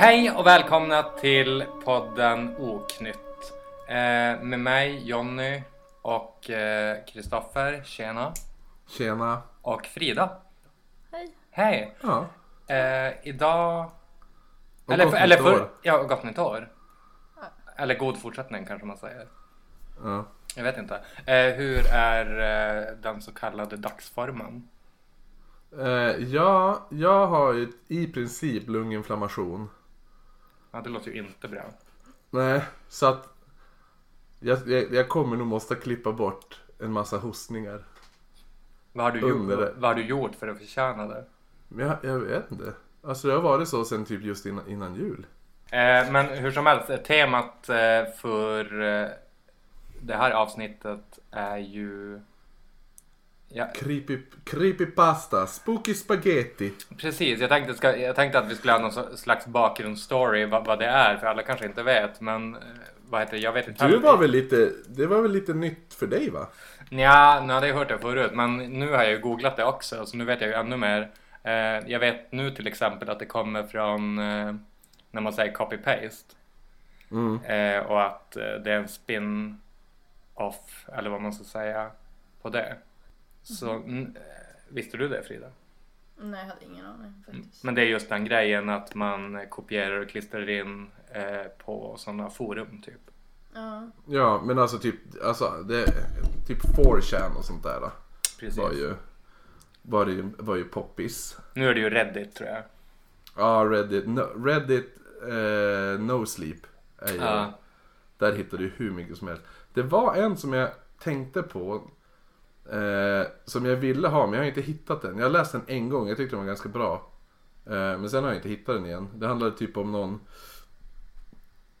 Hej och välkomna till podden Oknytt. Eh, med mig Jonny och Kristoffer, tjena. Tjena. Och Frida. Hej. Hej. Ja. Eh, idag... Och eller gott eller nytt för, år. Ja, gott nytt år. Eller god fortsättning kanske man säger. Ja. Jag vet inte. Eh, hur är eh, den så kallade dagsformen? Eh, ja, jag har ju i princip lunginflammation. Ja, det låter ju inte bra. Nej, så att jag, jag, jag kommer nog måste klippa bort en massa hostningar. Vad har du, gjort, det. vad har du gjort för att förtjäna det? Men jag, jag vet inte. Alltså det har varit så sen typ just innan, innan jul. Eh, men hur som helst, eh, temat eh, för eh, det här avsnittet är ju... Ja, Creepy, creepypasta, spooky spaghetti. precis, jag tänkte, ska, jag tänkte att vi skulle ha någon slags bakgrundsstory vad, vad det är, för alla kanske inte vet, men eh, vad heter det? Jag vet inte. Du var väl lite, det var väl lite nytt för dig va? Nja, nu hade jag hört det förut, men nu har jag ju googlat det också, så nu vet jag ju ännu mer. Eh, jag vet nu till exempel att det kommer från, eh, när man säger copy-paste. Mm. Och att det är en spin-off, eller vad man ska säga, på det. Så eh, visste du det Frida? Nej, jag hade ingen aning faktiskt. Men det är just den grejen att man kopierar och klistrar in eh, på sådana forum typ. Ja. Ja, men alltså typ, alltså det, typ 4chan och sånt där. Precis. Var ju, var ju, var ju poppis. Nu är det ju Reddit tror jag. Ja, Reddit. No, Reddit eh, No Sleep. Är ju, Ja. Där hittar du hur mycket som helst. Det var en som jag tänkte på. Eh, som jag ville ha men jag har inte hittat den. Jag har läst den en gång, jag tyckte den var ganska bra. Eh, men sen har jag inte hittat den igen. Det handlade typ om någon.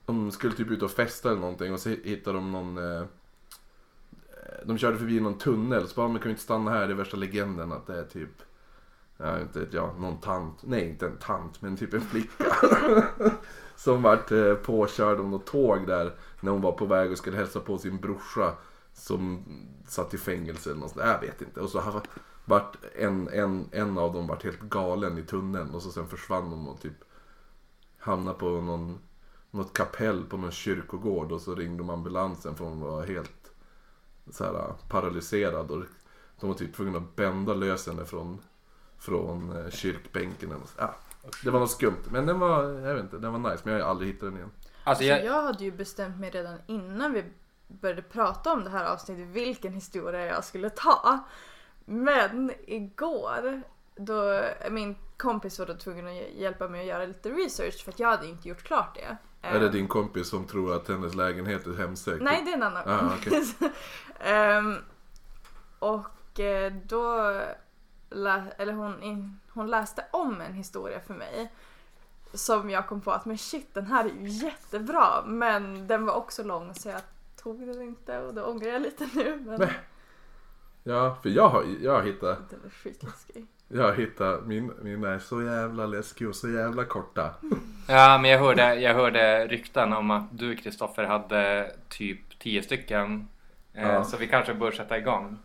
De skulle typ ut och festa eller någonting och så hittade de någon. Eh, eh de körde förbi någon tunnel så bara, men kan vi inte stanna här? Det är värsta legenden att det är typ Ja, inte vet jag, någon tant. Nej, inte en tant, men typ en flicka. som vart eh, påkörd av något tåg där när hon var på väg och skulle hälsa på sin brorsa som satt i fängelse eller något sånt. Jag vet inte. Och så har- vart en, en, en av dem vart helt galen i tunneln och så sen försvann de och typ hamnade på någon, något kapell på någon kyrkogård och så ringde de ambulansen för hon var helt så här, paralyserad och de var typ tvungna att bända lös henne från från eh, kyrkbänken. eller så. Ja, det var något skumt. Men den var, jag vet inte, den var nice. Men jag har aldrig hittat den igen. Alltså Så jag, jag hade ju bestämt mig redan innan vi började prata om det här avsnittet vilken historia jag skulle ta. Men igår då min kompis var då tvungen att hjälpa mig att göra lite research för att jag hade inte gjort klart det. Är det Eh, din kompis som tror att hennes lägenhet är hemsökt? Nej, det är en annan Ah, kompis. Ehm, och eh, då lä- eller hon, hon läste om en historia för mig. Som jag kom på att men shit den här är ju jättebra men den var också lång så jag tog den inte och då ångrar jag lite nu. Men Nej. Ja, för jag har, jag har hittat, den är skitläskig. jag har hittat, min, min är så jävla läskig och så jävla korta. ja, men jag hörde, jag hörde rykten om att du Kristoffer hade typ 10 stycken. Eh, Ja. Så vi kanske bör sätta igång.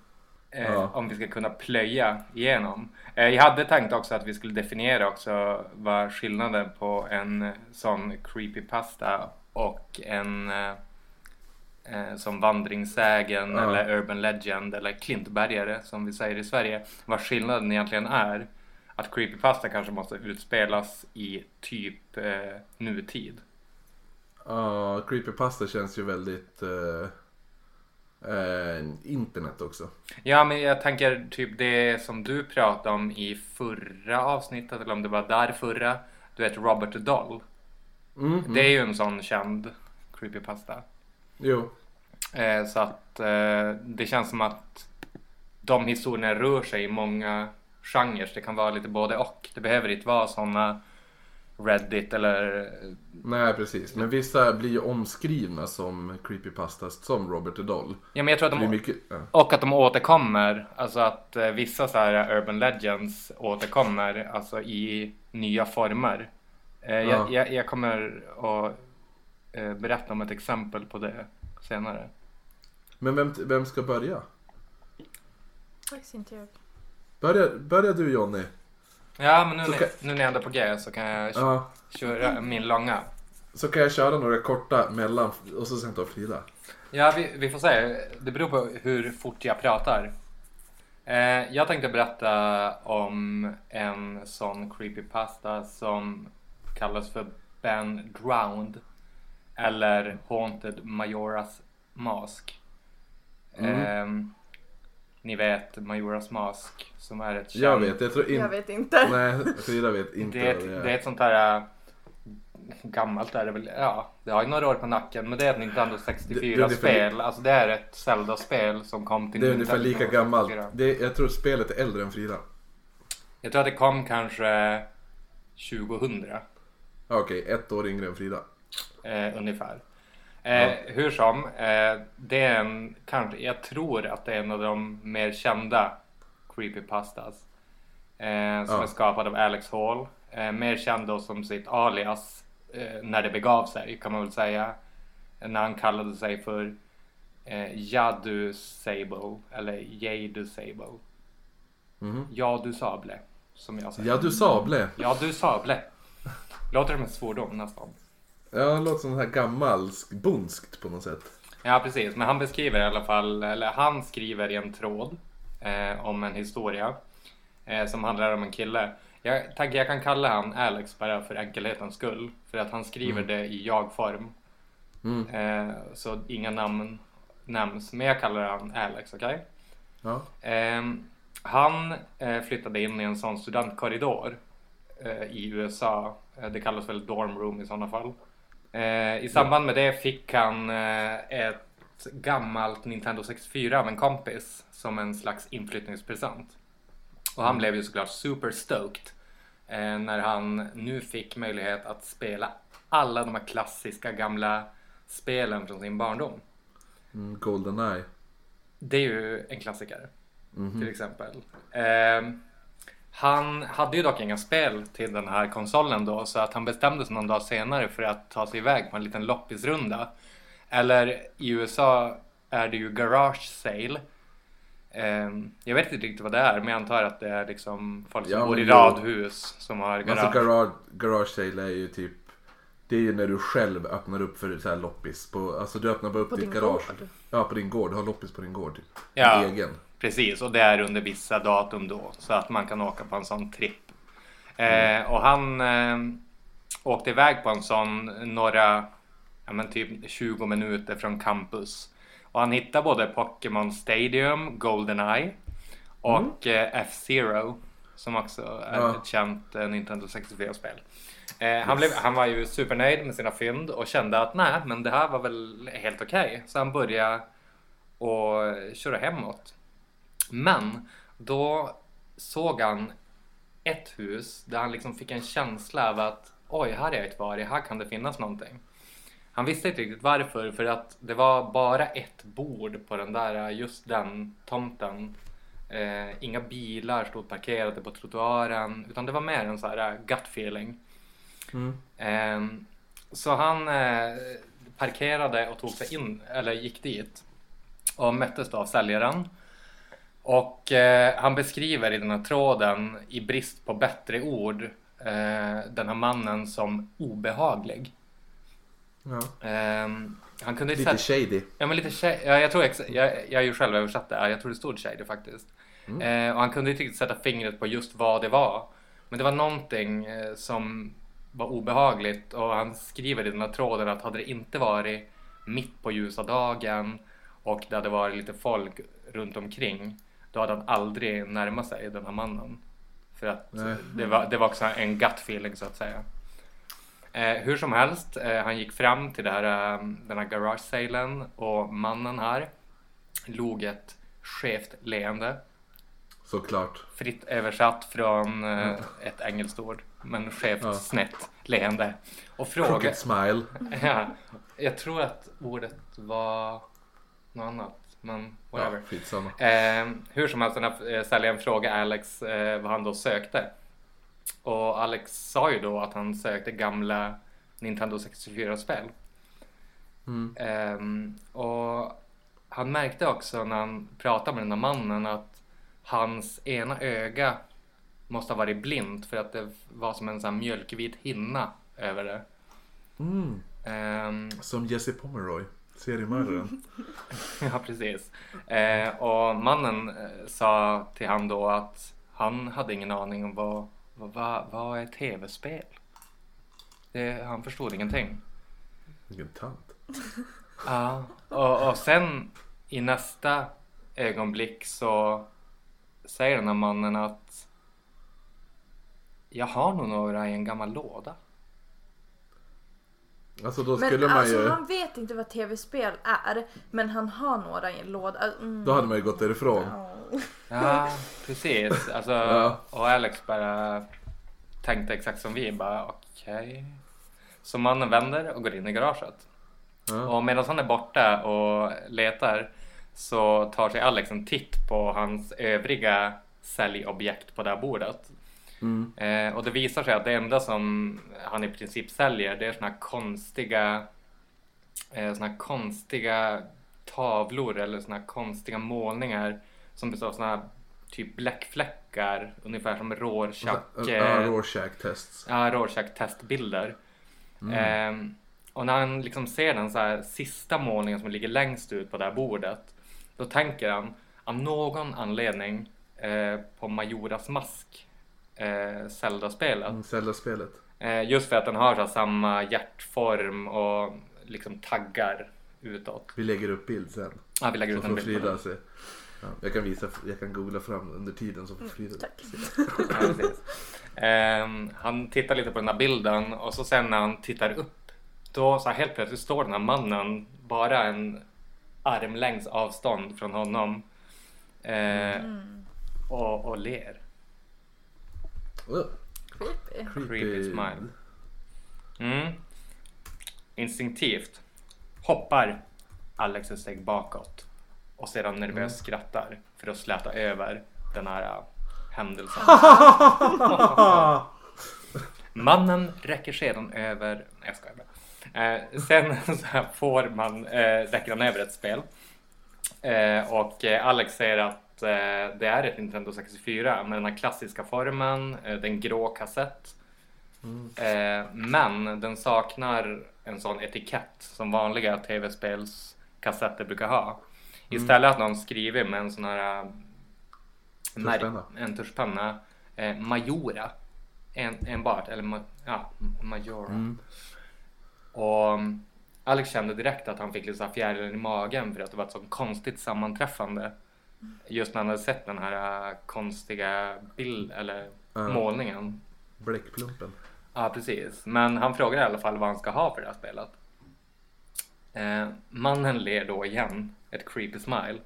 Eh, Ja. Om vi ska kunna plöja igenom. Eh, jag hade tänkt också att vi skulle definiera också vad skillnaden på en sån creepypasta och en eh, som vandringssägen Ja. eller urban legend eller klintbergare som vi säger i Sverige. Vad skillnaden egentligen är. Att creepypasta kanske måste utspelas i typ eh, nutid. Ja, creepypasta känns ju väldigt eh, eh, internet också. Ja, men jag tänker typ det som du pratade om i förra avsnittet, eller om det var där förra. Du vet Robert Doll. Mm, Det är ju en sån känd creepypasta. Jo, Eh, så att eh, det känns som att de historierna rör sig i många genrer. Det kan vara lite både och. Det behöver inte vara såna Reddit eller... nej precis. Men vissa blir ju omskrivna som creepypastas som Robert the Doll. Ja, men jag tror att de... mycket. Och att de återkommer. Alltså att eh, vissa så här urban legends återkommer alltså i nya former. Eh, Ja. jag, jag, jag kommer att eh, berätta om ett exempel på det senare. Men vem, vem ska börja? Faktiskt inte jag. Börja, börja du Jonny. Ja, men nu, kan- nu när jag ändå är på G så kan jag Ja. köra min långa. Så kan jag köra några korta mellan och så sen ta Frida. Ja, vi, vi får se. Det beror på hur fort jag pratar. Eh, jag tänkte berätta om en sån creepypasta som kallas för Ben Drowned. Eller Haunted Majoras Mask. Mm. Eh, ni vet Majoras Mask som är ett Jag känt- vet, jag tror Jag inte... vet inte. Nej, Frida vet inte Det är, ett, det det är är. ett sånt här äh, gammalt är det väl, ja det har ju några år på nacken men det är ett Nintendo Det- det är 64 ungefär spel. Alltså det är ett Zelda-spel som kom till Det är ungefär Nintendo lika gammalt. 64. Det, jag tror spelet är äldre än Frida. Jag tror att det kom kanske 2000 Ja, Okej, ett år yngre än Frida. Eh, ungefär. Eh, Hur som, eh, det är en, kanske, jag tror att det är en av de mer kända creepypastas. Eh, som Ja. är skapad av Alex Hall. Eh, mer känd då som sitt alias eh, när det begav sig kan man väl säga. När han kallade sig för eh, Jadu Sable eller Jadu Sable. Mhm. Ja du Sable. Som jag säger. Ja, du Sable. Ja du Sable. Låter som en svordom nästan. Ja, det låter som här gammalsk, bonskt på något sätt. Ja precis, men han beskriver i alla fall, eller han skriver i en tråd eh, om en historia eh, som handlar om en kille. Jag tänker jag kan kalla han Alex bara för enkelhetens skull. För att han skriver det i jag-form. Mm. Eh, så inga namn nämns. Men jag kallar han Alex, okej? Ja. Ehm, han eh, flyttade in i en sån studentkorridor eh, i USA. Eh, det kallas väl dorm room i sådana fall. Eh, I samband med det fick han eh, ett gammalt Nintendo 64 av en kompis som en slags inflyttningspresent. Och han blev ju såklart super stoked eh, när han nu fick möjlighet att spela alla de här klassiska gamla spelen från sin barndom. Mm, Goldeneye. Det är ju en klassiker Mhm. till exempel. Han hade ju dock inga spel till den här konsolen då så att han bestämde sig någon dag senare för att ta sig iväg på en liten loppisrunda. Eller i USA är det ju garage sale. Ehm, jag vet inte riktigt vad det är men jag antar att det är liksom folk som Ja, bor i radhus som har garage. Alltså garage, garage sale är ju typ Det är ju när du själv öppnar upp för så här loppis. På, alltså du öppnar bara upp På ditt din garage. gård. Ja, på din gård. Du har loppis på din gård. Typ. Ja. Din egen. Precis, och det är under vissa datum då så att man kan åka på en sån tripp. Eh, och han eh, åkte iväg på en sån några, ja men typ 20 minuter från campus. Och han hittade både Pokémon Stadium, Goldeneye och eh, F-Zero som också är Ja. ett känt eh, Nintendo 64-spel. Eh, han, blev, han var ju supernöjd med sina fynd och kände att nej, men det här var väl helt okej. Så han började och köra hemåt. Men då såg han ett hus där han liksom fick en känsla av att oj, här är inte varit, här kan det finnas någonting. Han visste inte riktigt varför, för att det var bara ett bord på den där, just den tomten. Eh, inga bilar stod parkerade på trottoaren, utan det var mer en så här eh, gut feeling. Mm. Ehm, så han eh, parkerade och tog sig in, eller gick dit och möttes då av säljaren. Och eh, han beskriver i den här tråden, i brist på bättre ord, eh, den här mannen som obehaglig. Ja. Ehm, han kunde Lite säga... shady. Ja men lite tjej, ja, jag tror ex, jag, jag har ju själv översatt det jag tror det stod shady faktiskt. Mm. Eh, och han kunde inte riktigt sätta fingret på just vad det var. Men det var någonting eh, som var obehagligt och han skriver i den här tråden att hade det inte varit mitt på ljusa dagen och det hade varit lite folk runt omkring då hade han aldrig närmat sig den här mannen. För att det var, det var också en gut feeling så att säga. Eh, hur som helst, eh, han gick fram till här, eh, den här garage salen och mannen här log ett skevt leende. Såklart. Fritt översatt från eh, ett engelskt ord. Men skevt Ja. snett leende. Och fråga... Crooked smile. Ja, jag tror att ordet var något annat. Men Ja, whatever. skitsamma. Eh, hur som helst, den här eh, säljaren frågade Alex eh, vad han då sökte. Och Alex sa ju då att han sökte gamla Nintendo 64-spel. Mm. Ehm, och han märkte också när han pratade med den här mannen att hans ena öga måste ha varit blind för att det var som en sån mjölkvit hinna över det. Mm. Ehm, Som Jesse Pomeroy, seriemördaren. ja, precis. Eh, och mannen eh, sa till han då att han hade ingen aning om vad, vad, vad, är tv-spel? Det, han förstod ingenting. Vilken tant. Ja, och, och sen i nästa ögonblick så säger den här mannen att jag har nog några i en gammal låda. Alltså då Men skulle man alltså ju... han vet inte vad tv-spel är. Men han har några i en låda. Mm. Då hade man ju gått därifrån. Ja. Ja, precis. Alltså, Ja. Och Alex bara tänkte exakt som vi. Bara okej. Så mannen vänder och går in i garaget. Ja. Och medan han är borta och letar så tar sig Alex en titt på hans övriga säljobjekt på det här bordet. Mm. Eh, och det visar sig att det enda som han i princip säljer det är såna här konstiga eh, såna här konstiga tavlor eller såna här konstiga målningar som består av såna här typ bläckfläckar ungefär som Rorschach Ja, eh, Rorschach-tests. Ja, Rorschach-testbilder. Ehm, och när han liksom ser den så här sista målningen som ligger längst ut på det här bordet. Då tänker han av någon anledning eh, på Majoras mask. Eh, Zelda-spelet. Mm, Zelda-spelet. Eh, just för att den har så samma hjärtform och liksom taggar utåt. Vi lägger upp bild sen. Ja, vi lägger Så ut en bild på Frida den. se. Ja, jag kan visa, jag kan googla fram under tiden så får Frida tack. se. Ja. Ehm, han tittar lite på den här bilden och så sen när han tittar upp då så här helt plötsligt står den här mannen bara en armlängds avstånd från honom eh, och, och ler. Uh, Creepy. Creepy smile. Mm. Instinktivt hoppar Alex ett steg bakåt och sedan nervöst skrattar för att släta över den här äh, händelsen. Mannen räcker sedan över... Nej jag skojar bara. Eh, sen så här får man, eh, räcker han över ett spel. Eh, och eh, Alex säger att eh, det är ett Nintendo 64 med den här klassiska formen, eh, den grå kassett. Eh, men den saknar en sån etikett som vanliga tv-spelskassetter brukar ha. Istället att någon skrivit med en sån här eh, Tuschpenna. en tuschpenna eh, Majora. En, enbart, eller ma- ja, Majora. Mm. Och um, Alex kände direkt att han fick lite så här fjärilen i magen för att det var ett så konstigt sammanträffande. Just när han hade sett den här äh, konstiga bild eller Ja. målningen. Bläckplumpen. Ja, precis. Men han frågar i alla fall vad han ska ha för det här spelet. Eh, mannen ler då igen, ett creepy smile,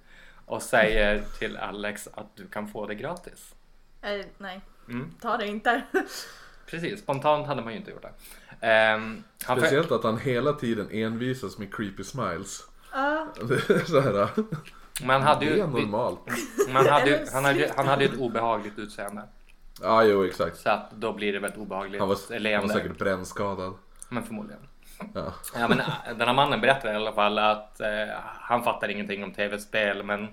och säger till Alex att du kan få det gratis. Eh, nej, Mm, ta det inte. precis, spontant hade man ju inte gjort det. Ehm, han för- Speciellt att han hela tiden envisas med creepy smiles. Är så här, man hade det ju, är normalt. man hade, han, hade, han hade ju ett obehagligt utseende. Ja, jo exakt. Så att då blir det väl ett obehagligt Han var, han var leende. säkert brännskadad. Men förmodligen. Ja. Ja, men, äh, den här mannen berättar i alla fall att eh, han fattar ingenting om tv-spel men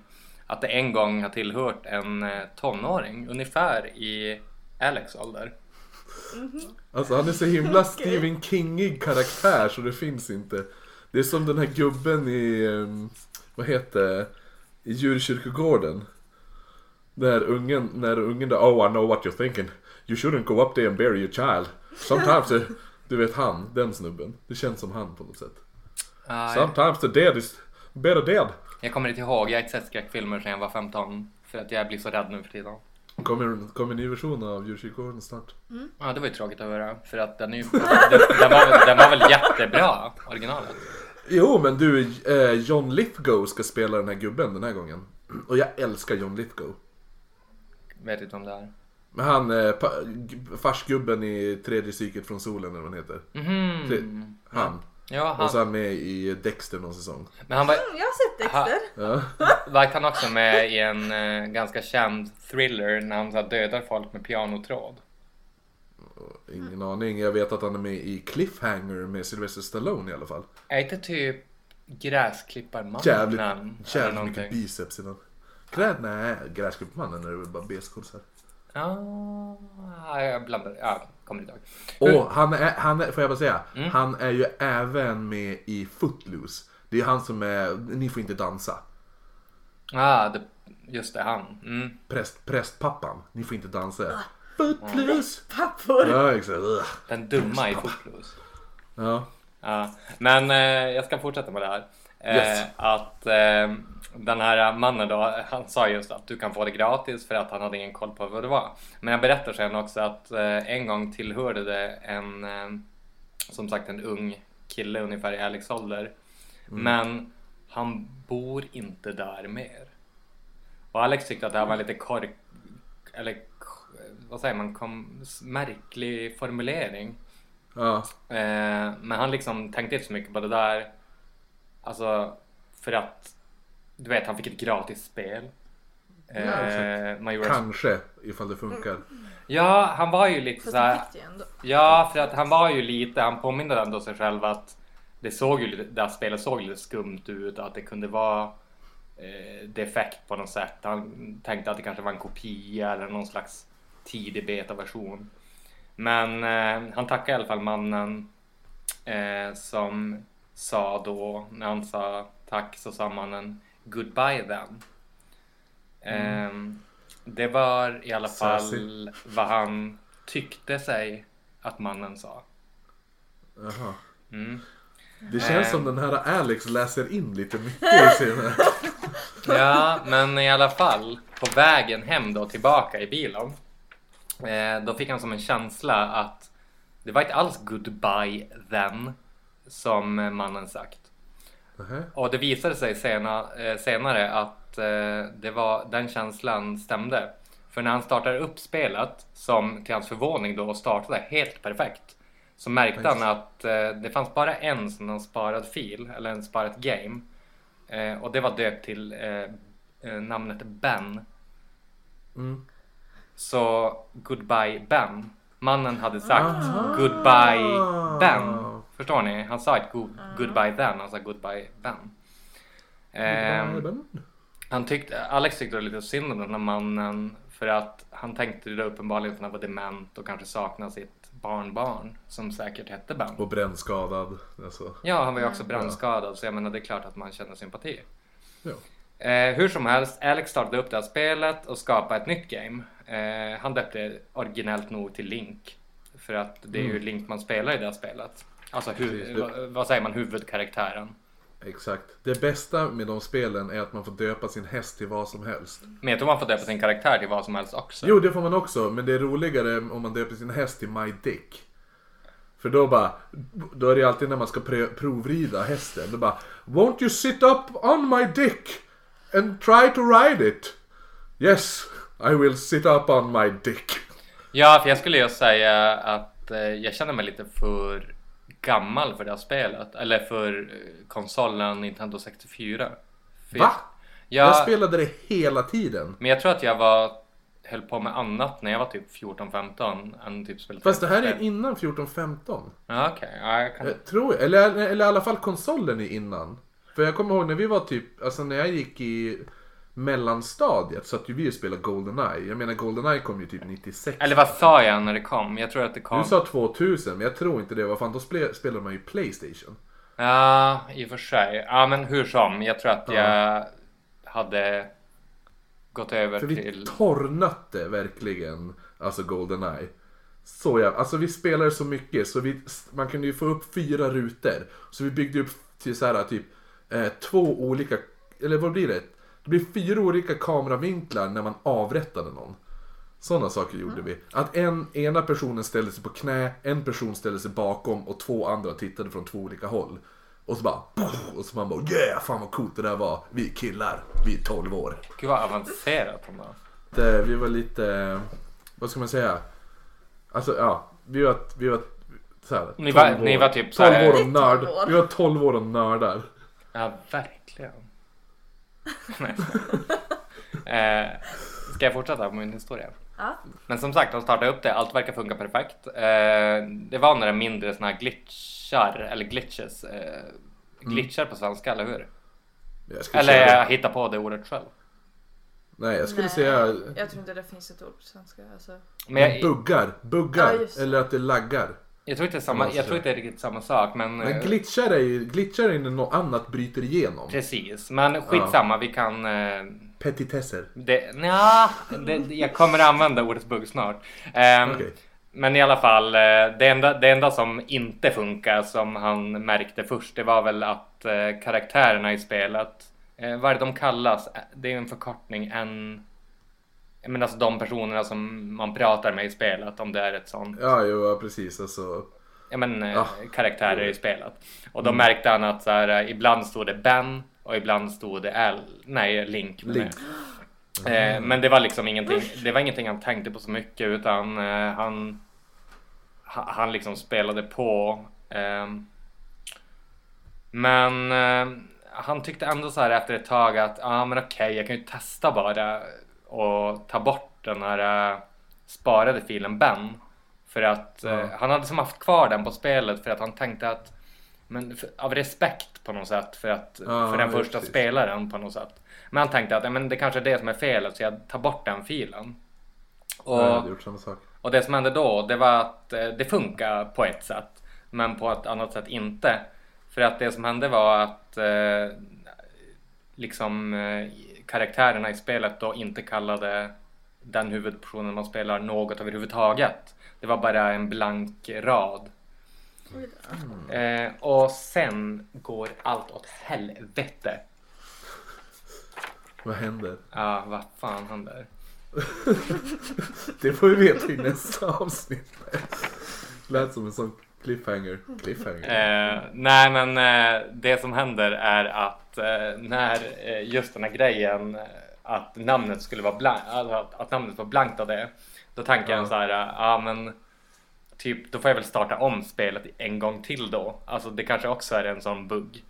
att det en gång har tillhört en eh, tonåring ungefär i Alex ålder. Alltså han är så himla Stephen Kingig karaktär så det finns inte. Det är som den här gubben i, ehm, vad heter det, i djurkyrkogården. När ungen, när ungen där, oh I know what you're thinking. You shouldn't go up there and bury your child. Sometimes, the, du vet han, den snubben. Det känns som han på något sätt. Jag, Sometimes the dead is better dead. jag kommer inte ihåg, jag har inte sett skräckfilmer sedan jag var 15 för att jag blir så rädd nu för tiden. Kommer, kommer en ny version av djurkyrkogården snart? Ja, det var ju tråkigt att höra för att den, är ju, den, den, var, den var väl jättebra, originalet. Jo men du, eh, John Lithgow ska spela den här gubben den här gången. Och jag älskar John Lithgow. Vet inte om det är. Men han, eh, pa- farsgubben i tredje psyket från solen eller vad han heter. Mhm. Tre- Han. Ja, Och han, så är han med i Dexter någon säsong. men han var, Mm, jag har sett Dexter. Ja. var han också med i en eh, ganska känd thriller när han så här, dödar folk med pianotråd. Ingen aning. Jag vet att han är med i Cliffhanger med Sylvester Stallone i alla fall. Är inte typ Gräsklipparmannen? Jävligt, eller jävligt mycket någonting? biceps i den. Grä, nej, Gräsklipparmannen är väl bara beskåsar. Ja, jag blandar. Ja, kommer inte ihåg. Och han är, han är, får jag bara säga, Mm. han är ju även med i Footloose. Det är han som är, ni får inte dansa. Ah, det, just det, han. Mm. Präst, prästpappan, ni får inte dansa. Footloose! Pappor! Ja exakt. Den dumma i Footloose. Ja. Ja, men eh, jag ska fortsätta med det här. Eh, Yes. Att eh, den här mannen då, han sa just att du kan få det gratis för att han hade ingen koll på vad det var. Men jag berättar sen också att eh, en gång tillhörde det en, eh, som sagt en ung kille ungefär i Alex ålder. Men han bor inte där mer. Och Alex tyckte att det här var lite kork, eller vad säger man, kom, märklig formulering. Ja. Eh, men han liksom tänkte inte så mycket på det där. Alltså för att du vet han fick ett gratis spel. Eh, Ja, gjorde Kanske, ifall det funkar. ja, han var ju lite så här. Ja, för att han var ju lite, han påminde ändå sig själv att det såg ju det här spelet såg lite skumt ut att det kunde vara eh, defekt på något sätt. Han tänkte att det kanske var en kopia eller någon slags tidig betaversion. Men eh, han tackade i alla fall mannen eh, som sa då, när han sa tack så sa mannen goodbye then. Ehm, det var i alla fall Sassy. vad han tyckte sig att mannen sa. Jaha. Mm. Det känns som den här Alex läser in lite mycket i sin... Ja, men i alla fall på vägen hem då tillbaka i bilen. Eh, då fick han som en känsla att det var inte alls goodbye then som mannen sagt. Nähä. Och det visade sig sena, eh, senare att eh, det var, den känslan stämde. För när han startade upp spelet, som till hans förvåning då startade helt perfekt, så märkte han att det fanns bara en sån här sparad fil, eller en sparat game. Och det var döpt till namnet Ben. Mm. Så Goodbye Ben. Mannen hade sagt Aha. Goodbye Ben. Förstår ni? Han sa inte good, Goodbye then, han sa Goodbye Ben. Ehm, han tyckte, Alex tyckte lite synd om den här mannen för att han tänkte då uppenbarligen att han var dement och kanske saknade sitt barnbarn som säkert hette Ben. Och brännskadad. Alltså. Ja, han var ju också brandskadad så jag menar det är klart att man känner sympati. Ja. Eh, hur som helst, Alex startade upp det här spelet och skapade ett nytt game. Eh, han döpte det originellt nog till Link. För att det är ju Link man spelar i det här spelet. Alltså Mm. Precis. vad, vad säger man, huvudkaraktären. Exakt. Det bästa med de spelen är att man får döpa sin häst till vad som helst. Men jag tror man får döpa sin karaktär till vad som helst också. Jo, det får man också. Men det är roligare om man döper sin häst till My Dick. För då bara, då är det alltid när man ska provrida hästen. Då bara, Won't you sit up on my dick and try to ride it? Yes, I will sit up on my dick. Ja, för jag skulle ju säga att eh, jag känner mig lite för gammal för det här spelet. Eller för eh, konsolen Nintendo 64. För Va? Jag, Jag ja, spelade det hela tiden. men jag tror att jag var höll på med annat när jag var typ 14-15 än typ spelade Fast det här är innan 14-15. Ja, okej. Ja, jag kan... Jag tror eller, eller i alla fall konsolen är innan. För jag kommer ihåg när vi var typ, alltså när jag gick i mellanstadiet så att ju vi och spelade Goldeneye. Jag menar Goldeneye kom ju typ 96. Eller vad sa jag när det kom? Jag tror att det kom... Du sa 2000 men jag tror inte det. Vad fan, då spe- spelade man ju Playstation. Ja, i och för sig. Ja, men hur som. Jag tror att jag hade gått över För vi till... torrnötte verkligen, alltså Goldeneye. Så jag, alltså vi spelade så mycket så vi, man kunde ju få upp fyra rutor. Så vi byggde upp till så här typ eh, två olika, eller vad blir det? Det blir fyra olika kameravinklar när man avrättade någon. Sådana saker gjorde vi. Att en, ena personen ställde sig på knä, en person ställde sig bakom och två andra tittade från två olika håll. Och så bara, och så man bara yeah, fan vad coolt det där var. Vi är killar, vi är 12 år. Gud vad avancerat. Det, vi var lite, vad ska man säga? Alltså ja, vi var, vi var så här, Ni var- 12 ni år. var typ så 12 här- år och nörd. 12 år. Vi var 12 år och nördar. Ja, verkligen. Nej. eh, ska jag fortsätta på min historia? Ja. Men som sagt, de startade upp det. Allt verkar funka perfekt. Eh, det var några mindre såna här glitchar, eller glitches. Eh, glitchar på svenska, eller hur? Jag Eller köra. jag hittar på det ordet själv. Nej, jag skulle Nej, säga Jag tror inte det finns ett ord på svenska. Alltså. Men jag, buggar. Buggar. Ja, just det. eller att det laggar. Jag tror inte det är samma, jag tror inte det är riktigt samma sak men... Men eh, glitchar är ju glitchar är när något annat bryter igenom. Precis, men skitsamma vi kan... eh, Petitesser. Det, nja, det, jag kommer använda ordet bugg snart. Ehm, Okej. Men i alla fall, eh, det enda, det enda som inte funkar som han märkte först, det var väl att eh, karaktärerna i spelet, eh, vad är det de kallas? Det är en förkortning, en... Menar alltså de personerna som man pratar med i spelet, om det är ett sånt. Ja, jo, precis. Alltså, Ja men Ja. karaktärer i spelet. Och då märkte han att så här, eh, ibland stod det Ben och ibland stod det L, nej Link. Link. Eh, men det var liksom ingenting, det var ingenting han tänkte på så mycket utan eh, han ha- han liksom spelade på. ehm. men han tyckte ändå så här efter ett tag att ja ah, men okej jag kan ju testa bara och ta bort den här eh, sparade filen Ben. För att Ja. han hade som haft kvar den på spelet för att han tänkte att men för, av respekt på något sätt för, att, Ja, för den ja, första precis. spelaren på något sätt. Men han tänkte att ja, men det kanske är det som är felet så jag tar bort den filen. Och, samma sak. och det som hände då det var att eh, det funkar på ett sätt men på ett annat sätt inte. För att det som hände var att eh, liksom eh, karaktärerna i spelet då inte kallade den huvudpersonen man spelar något överhuvudtaget. Det var bara en blank rad. Eh, och sen går allt åt helvete. Vad händer? Ja, vad fan händer? Det får vi veta i nästa avsnitt. Lät som en sån cliffhanger. Cliffhanger. Eh, nej men eh, det som händer är att eh, när eh, just den här grejen eh, att namnet skulle vara blankt, alltså att, att namnet var blankt av det. Då tänker jag Ja. så här, eh, ja men typ då får jag väl starta om spelet en gång till då. Alltså det kanske också är en sån bugg.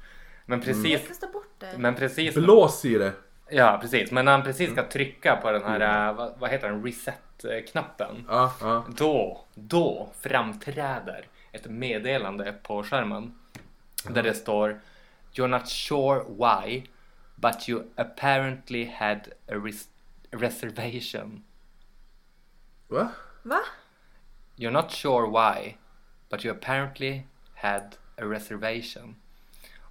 Men precis, Jag kastar bort det. men precis, Blås i det. ja precis, men när han precis ska trycka på den här, eh, vad, vad heter den, reset-knappen. Ja, ja. Då, då framträder ett meddelande på skärmen. Där det står You're not sure why but you apparently had a res- reservation. Va? Va? You're not sure why but you apparently had a reservation.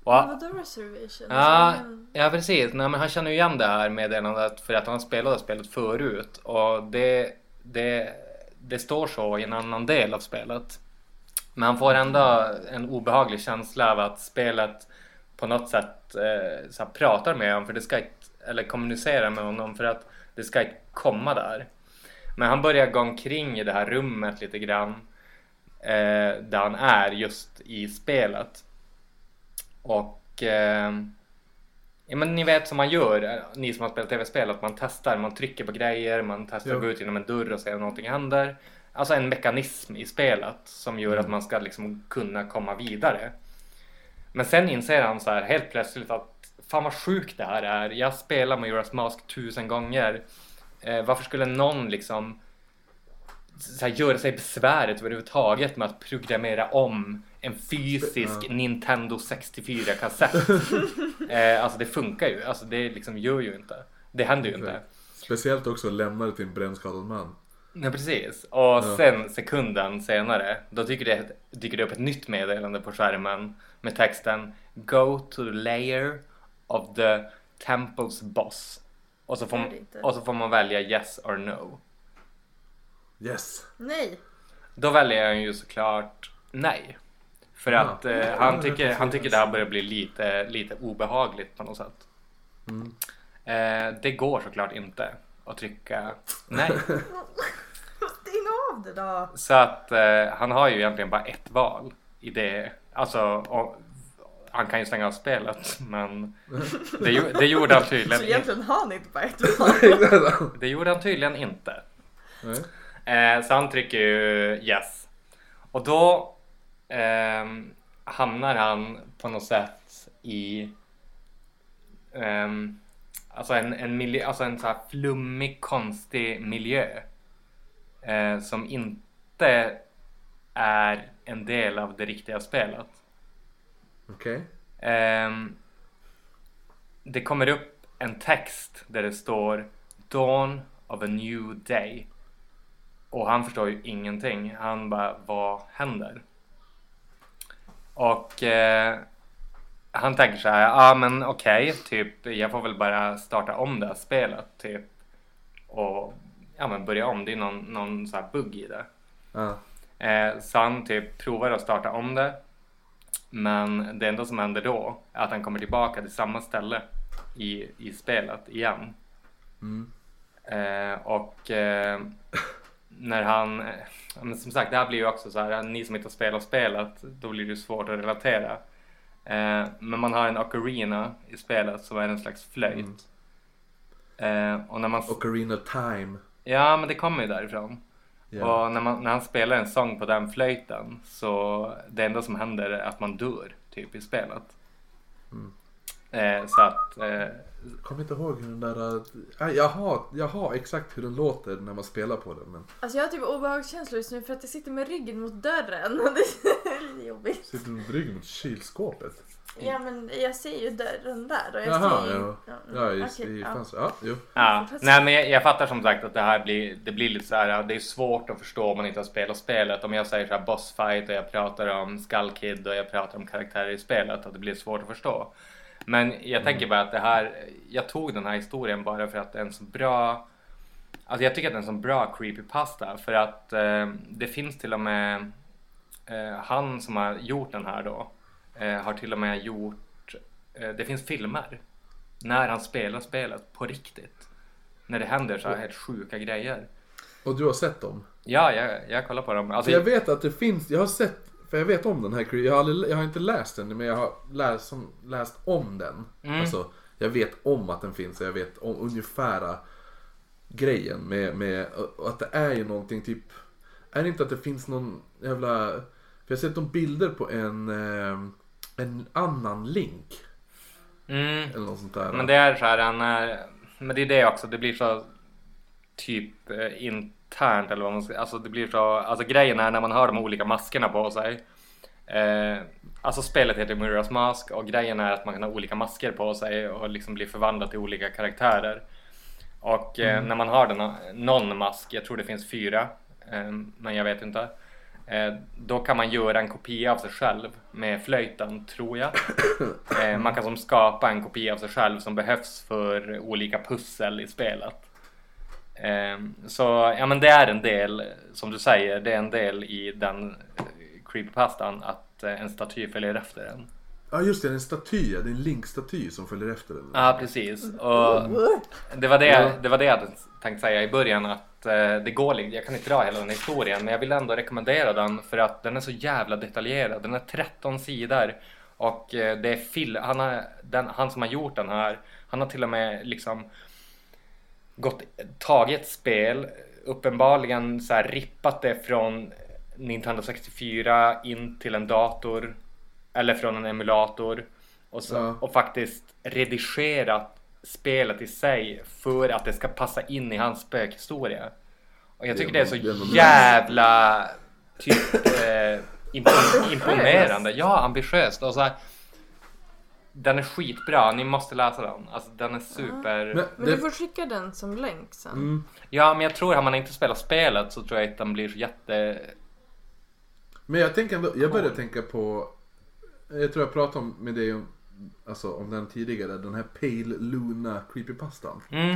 Och, Men vadå reservation? Ja, Alltså, ja precis. Nej, men han känner ju igen det här meddelandet för att han spelade spelet förut. Och det, det, det står så i en annan del av spelet. Men han får ändå en obehaglig känsla av att spelet på något sätt eh, så pratar med honom för det ska inte, eller kommunicerar med honom för att det ska inte komma där. Men han börjar gå omkring i det här rummet lite grann eh, där han är just i spelet. Och eh, ja, men ni vet som man gör, eh, ni som har spelat tv-spel, att man testar, man trycker på grejer, man testar Jo. att gå ut genom en dörr och se om någonting händer. Alltså en mekanism i spelet som gör att man ska liksom kunna komma vidare. Men sen inser han så här helt plötsligt att fan vad sjukt det här är. Jag spelar Majora's Mask tusen gånger. Eh, varför skulle någon liksom så här, göra sig besväret överhuvudtaget med att programmera om en fysisk Ja. Nintendo 64 kassett. eh, alltså det funkar ju, alltså det liksom gör ju inte. Det händer ju inte. Speciellt också lämna det till en brännskadad man. Nej precis. Och sen sekunden senare då dyker det, dyker det upp ett nytt meddelande på skärmen med texten Go to the layer of the temples boss. Och så får, man, och så får man välja yes or no. Yes. Nej. Då väljer jag ju såklart nej. För Ja. att eh, han, tycker, han tycker det här börjar bli lite, lite obehagligt på något sätt. Mm. Eh, det går såklart inte att trycka nej. Av det då. Så att eh, han har ju egentligen bara ett val i det. Alltså, och, han kan ju stänga av spelet men det, det gjorde han Så tydligen inte. egentligen har han inte bara ett val. Det gjorde han tydligen inte. Eh, så han trycker ju yes. Och då ehm, hamnar han på något sätt i ehm, alltså en, en, miljö, alltså en så här flummig, konstig miljö. Eh, som inte är en del av det riktiga spelet. Okej. Ehm, det kommer upp en text där det står Dawn of a new day. Och han förstår ju ingenting. Han bara, vad händer? Och eh, han tänker så här, ja ah, men okej, okay, typ jag får väl bara starta om det här spelet typ. Och ja men börja om, det är någon, någon så här bugg i det. Ja. Eh, så han typ provar att starta om det. Men det enda som händer då är att han kommer tillbaka till samma ställe i, i spelet igen. Mm. Eh, och eh, när han, eh, men som sagt det här blir ju också så här, ni som inte har spelat spelet, då blir det svårt att relatera. Eh, men man har en ocarina i spelet som är en slags flöjt. Mm. Eh, och när man... Ocarina time. Ja, men det kommer ju därifrån. Ja. Och när, man, när han spelar en sång på den flöjten så det enda som händer är att man dör typ i spelet. Mm. Eh, så att eh, Kommer inte ihåg hur den där... Äh, jag, har, jag har exakt hur den låter när man spelar på den. Men Alltså jag har typ obehagskänslor just nu för att jag sitter med ryggen mot dörren och det är lite jobbigt. sitter med ryggen mot kylskåpet. Ja men jag ser ju dörren där och jag Jaha, ser ju... ja. mm, Ja, just okej, i ja. fönstret. Ja. Ja, Fortsätt. nej men jag, jag fattar som sagt att det här blir, det blir lite så här, det är svårt att förstå om man inte har spelat spelet. Om jag säger så här boss fight och jag pratar om Skull Kid och jag pratar om karaktärer i spelet, att det blir svårt att förstå. Men jag tänker bara att det här, jag tog den här historien bara för att det är en så bra, alltså jag tycker att det är en så bra creepypasta för att eh, det finns till och med, eh, han som har gjort den här då, eh, har till och med gjort, eh, det finns filmer när han spelar spelet på riktigt. När det händer så här helt sjuka grejer. Och du har sett dem? Ja, jag, jag kollar på dem. Alltså, jag vet att det finns, jag har sett, för jag vet om den här jag har, aldrig, jag har inte läst den men jag har läst, som, läst om den. Mm. Alltså, jag vet om att den finns och jag vet om ungefära grejen med, med att det är ju någonting typ, är det inte att det finns någon jävla, för jag har sett de bilder på en, eh, en annan link mm, eller något sånt där. men det är så här, är, men det är det också, det blir så typ eh, internt eller vad man ska Alltså det blir så, alltså grejen är när man har de olika maskerna på sig. Eh, alltså spelet heter Mirror's Mask och grejen är att man kan ha olika masker på sig och liksom bli förvandlad till olika karaktärer. Och eh, när man har den, någon mask, jag tror det finns fyra, eh, men jag vet inte. Eh, då kan man göra en kopia av sig själv med flöjten, tror jag. Eh, man kan som skapa en kopia av sig själv som behövs för olika pussel i spelet. Eh, så ja men det är en del, som du säger, det är en del i den eh, creepypastan att eh, en staty följer efter en. Ja just det, det är en staty, det är en Link-staty som följer efter den. Ja precis. Och det var det, det var det jag hade tänkt säga i början att eh, det går jag kan inte dra hela den historien men jag vill ändå rekommendera den för att den är så jävla detaljerad. Den är 13 sidor och det är fil, han, har, den, han som har gjort den här, han har till och med liksom gått, tagit spel, uppenbarligen så här rippat det från Nintendo 64 in till en dator eller från en emulator och, så, Ja. och faktiskt redigerat spelet i sig för att det ska passa in i hans spökhistoria. Och jag tycker det är så det jävla typ eh, impon- imponerande. Ja, ambitiöst. Och så här, den är skitbra, ni måste läsa den. Alltså den är super... Men Men det, du får skicka den som länk sen. mm, Ja, men jag tror att man inte spelar spelet så tror jag att den blir så jätte... Men jag tänker ändå, jag började tänka på, jag tror jag pratade om, med dig om, alltså, om den tidigare, den här Pale Luna creepypastan. Mm.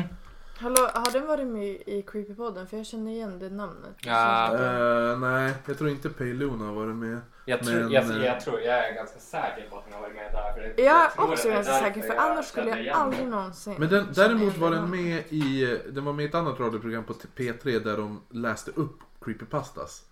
Hallå, har den varit med i Creepypodden? För jag känner igen det namnet. Det Ja. känns som- Eh, nej, jag tror inte Pale Luna har varit med. Jag, tror, Men, jag, eh, jag, tror, jag är ganska säker på att den har varit med där. För det- Jag är också är ganska säker för jag annars skulle jag aldrig någonsin Men den, däremot var den med i, den var med i ett annat radioprogram på P3 där de läste upp creepypastas.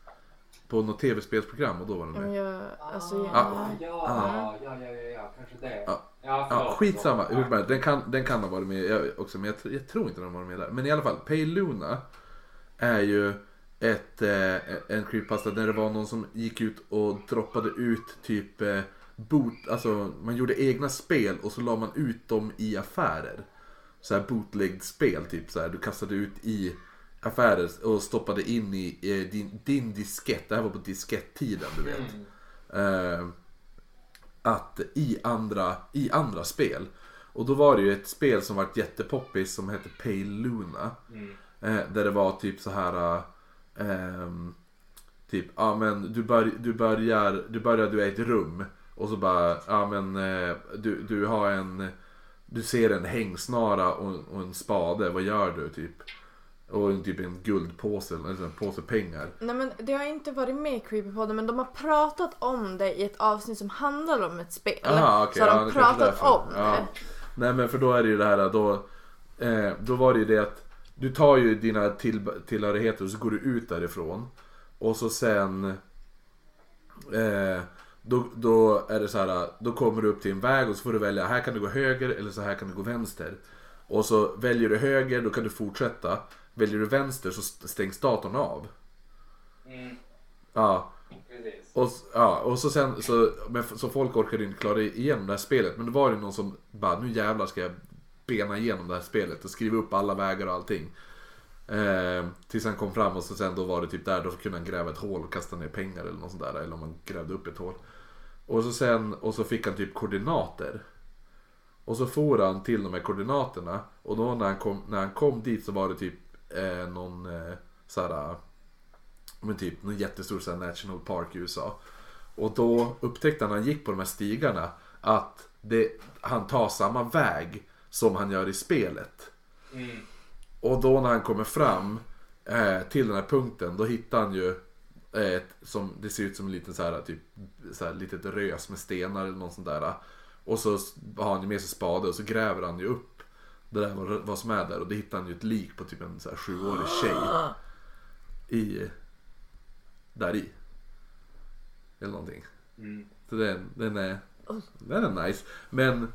På något tv-spelsprogram och då var den Ja, men med. jag, alltså, Ja. Ja, jag, ja, ja, ja, ja, ja, kanske det. Ja. Ja, Ja, förlåt. skitsamma. Ja. Hur som helst, Den kan, den kan ha varit med jag- också, men jag, jag tror inte den har varit med där. Men i alla fall, Pale Luna är ju ett, eh, en creepypasta där det var någon som gick ut och droppade ut typ eh, boot, alltså man gjorde egna spel och så la man ut dem i affärer. Så här bootlegged spel typ så här. Du kastade ut i affärer och stoppade in i eh, din, din diskett. Det här var på diskett-tiden du vet. Mm. Eh, att i andra, i andra spel. Och då var det ju ett spel som var jättepoppis som hette Pale Luna. Mm. Eh, där det var typ så här. Ehm, typ, ja men du, bör, du börjar, du börjar, du är i ett rum. Och så bara, ja men eh, du, du har en, du ser en hängsnara och, och en spade, vad gör du typ? Och en, typ en guldpåse, eller en påse pengar. Nej men det har inte varit med i Creepypodden men de har pratat om det i ett avsnitt som handlar om ett spel. Aha, okej, så har ja, de pratat om Ja. det. Nej men för då är det ju det här då. Eh, då var det ju det att du tar ju dina till, tillhörigheter och så går du ut därifrån. Och så sen. Eh, då, då är det så här. Då kommer du upp till en väg och så får du välja. Här kan du gå höger eller så här kan du gå vänster. Och så väljer du höger då kan du fortsätta. Väljer du vänster så stängs datorn av. Mm, Ja. precis. Och, ja, och så sen så, men, så folk orkade inte klara igenom det här spelet. Men då var det någon som bara, nu jävlar ska jag bena igenom det här spelet och skriva upp alla vägar och allting. Eh, tills han kom fram och så sen då var det typ där, då kunde han gräva ett hål och kasta ner pengar eller något sånt där. Eller om han grävde upp ett hål. Och så sen, och så fick han typ koordinater. Och så for han till de här koordinaterna. Och då när han kom, när han kom dit så var det typ eh, någon eh, såhär eh, men typ någon jättestor såhär, national park i USA. Och då upptäckte han när han gick på de här stigarna att det, han tar samma väg som han gör i spelet. Mm. Och då när han kommer fram eh, till den här punkten då hittar han ju eh, ett, som, det ser ut som en liten så här, typ, så här, litet rös med stenar eller något sånt där. Och så har han ju med sig spade och så gräver han ju upp det där vad, vad som är där och då hittar han ju ett lik på typ en så här sjuårig tjej. I, där i. Eller någonting. Mm. Så den, den är, den är nice. Men,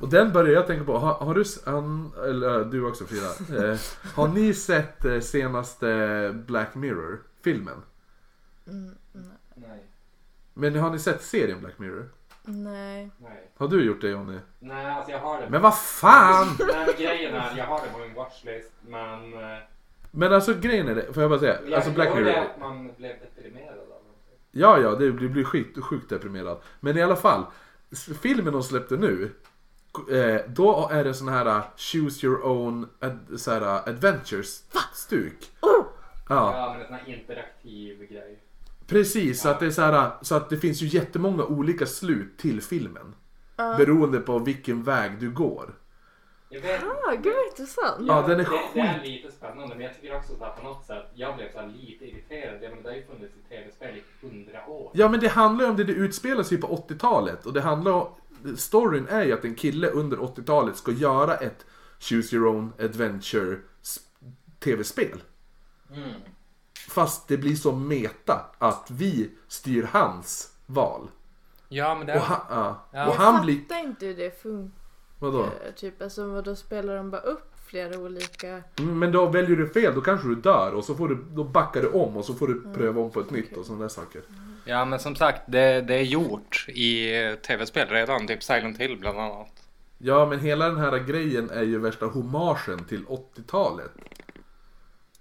och den börjar jag tänka på. Har, har du, han, eller äh, du också Frida. Eh, har ni sett eh, senaste Black Mirror filmen? Nej. Men har ni sett serien Black Mirror? Nej. Nej. Har du gjort det Jonny? Nej, alltså jag har det. Men vad fan! Nej, men grejen är, jag har det på min watchlist, men... eh, Men alltså grejen är det, får jag bara säga. Jag Alltså Black Mirror. att man blev deprimerad av det. Ja, ja, det blir, blir sjukt, sjukt deprimerad. Men i alla fall, filmen de släppte nu, eh, då är det sån här uh, choose your own ad, så här, uh, adventures-stuk. Ja, Ja, men en sån här interaktiv grej. precis. Så att, det är så, här, uh, så att det finns ju jättemånga olika slut till filmen. Beroende på vilken väg du går. Jag vet, Ah, gud vad intressant. Ja, den är det, det är skit. lite spännande, men jag tycker också att på något sätt, jag blev så här lite irriterad. Jag menar, det har ju funnits i tv-spel i hundra år. Ja, men det handlar ju om det, det utspelar sig på 80-talet. Och det handlar om, storyn är ju att en kille under 80-talet ska göra ett Choose Your Own Adventure tv-spel. Fast det blir så meta att vi styr hans val. Ja, men det Och han, ja. Ja. och Jag han blir... fattar inte hur det funkar. Vadå? Typ, alltså vad då spelar de bara upp flera olika... Mm, Men då väljer du fel, då kanske du dör och så får du, då backar du om och så får du pröva om på ett nytt och sådana där saker. Ja, men som sagt, det, det är gjort i tv-spel redan. Typ Silent Hill bland annat. Ja, men hela den här grejen är ju värsta hommagen till 80-talet.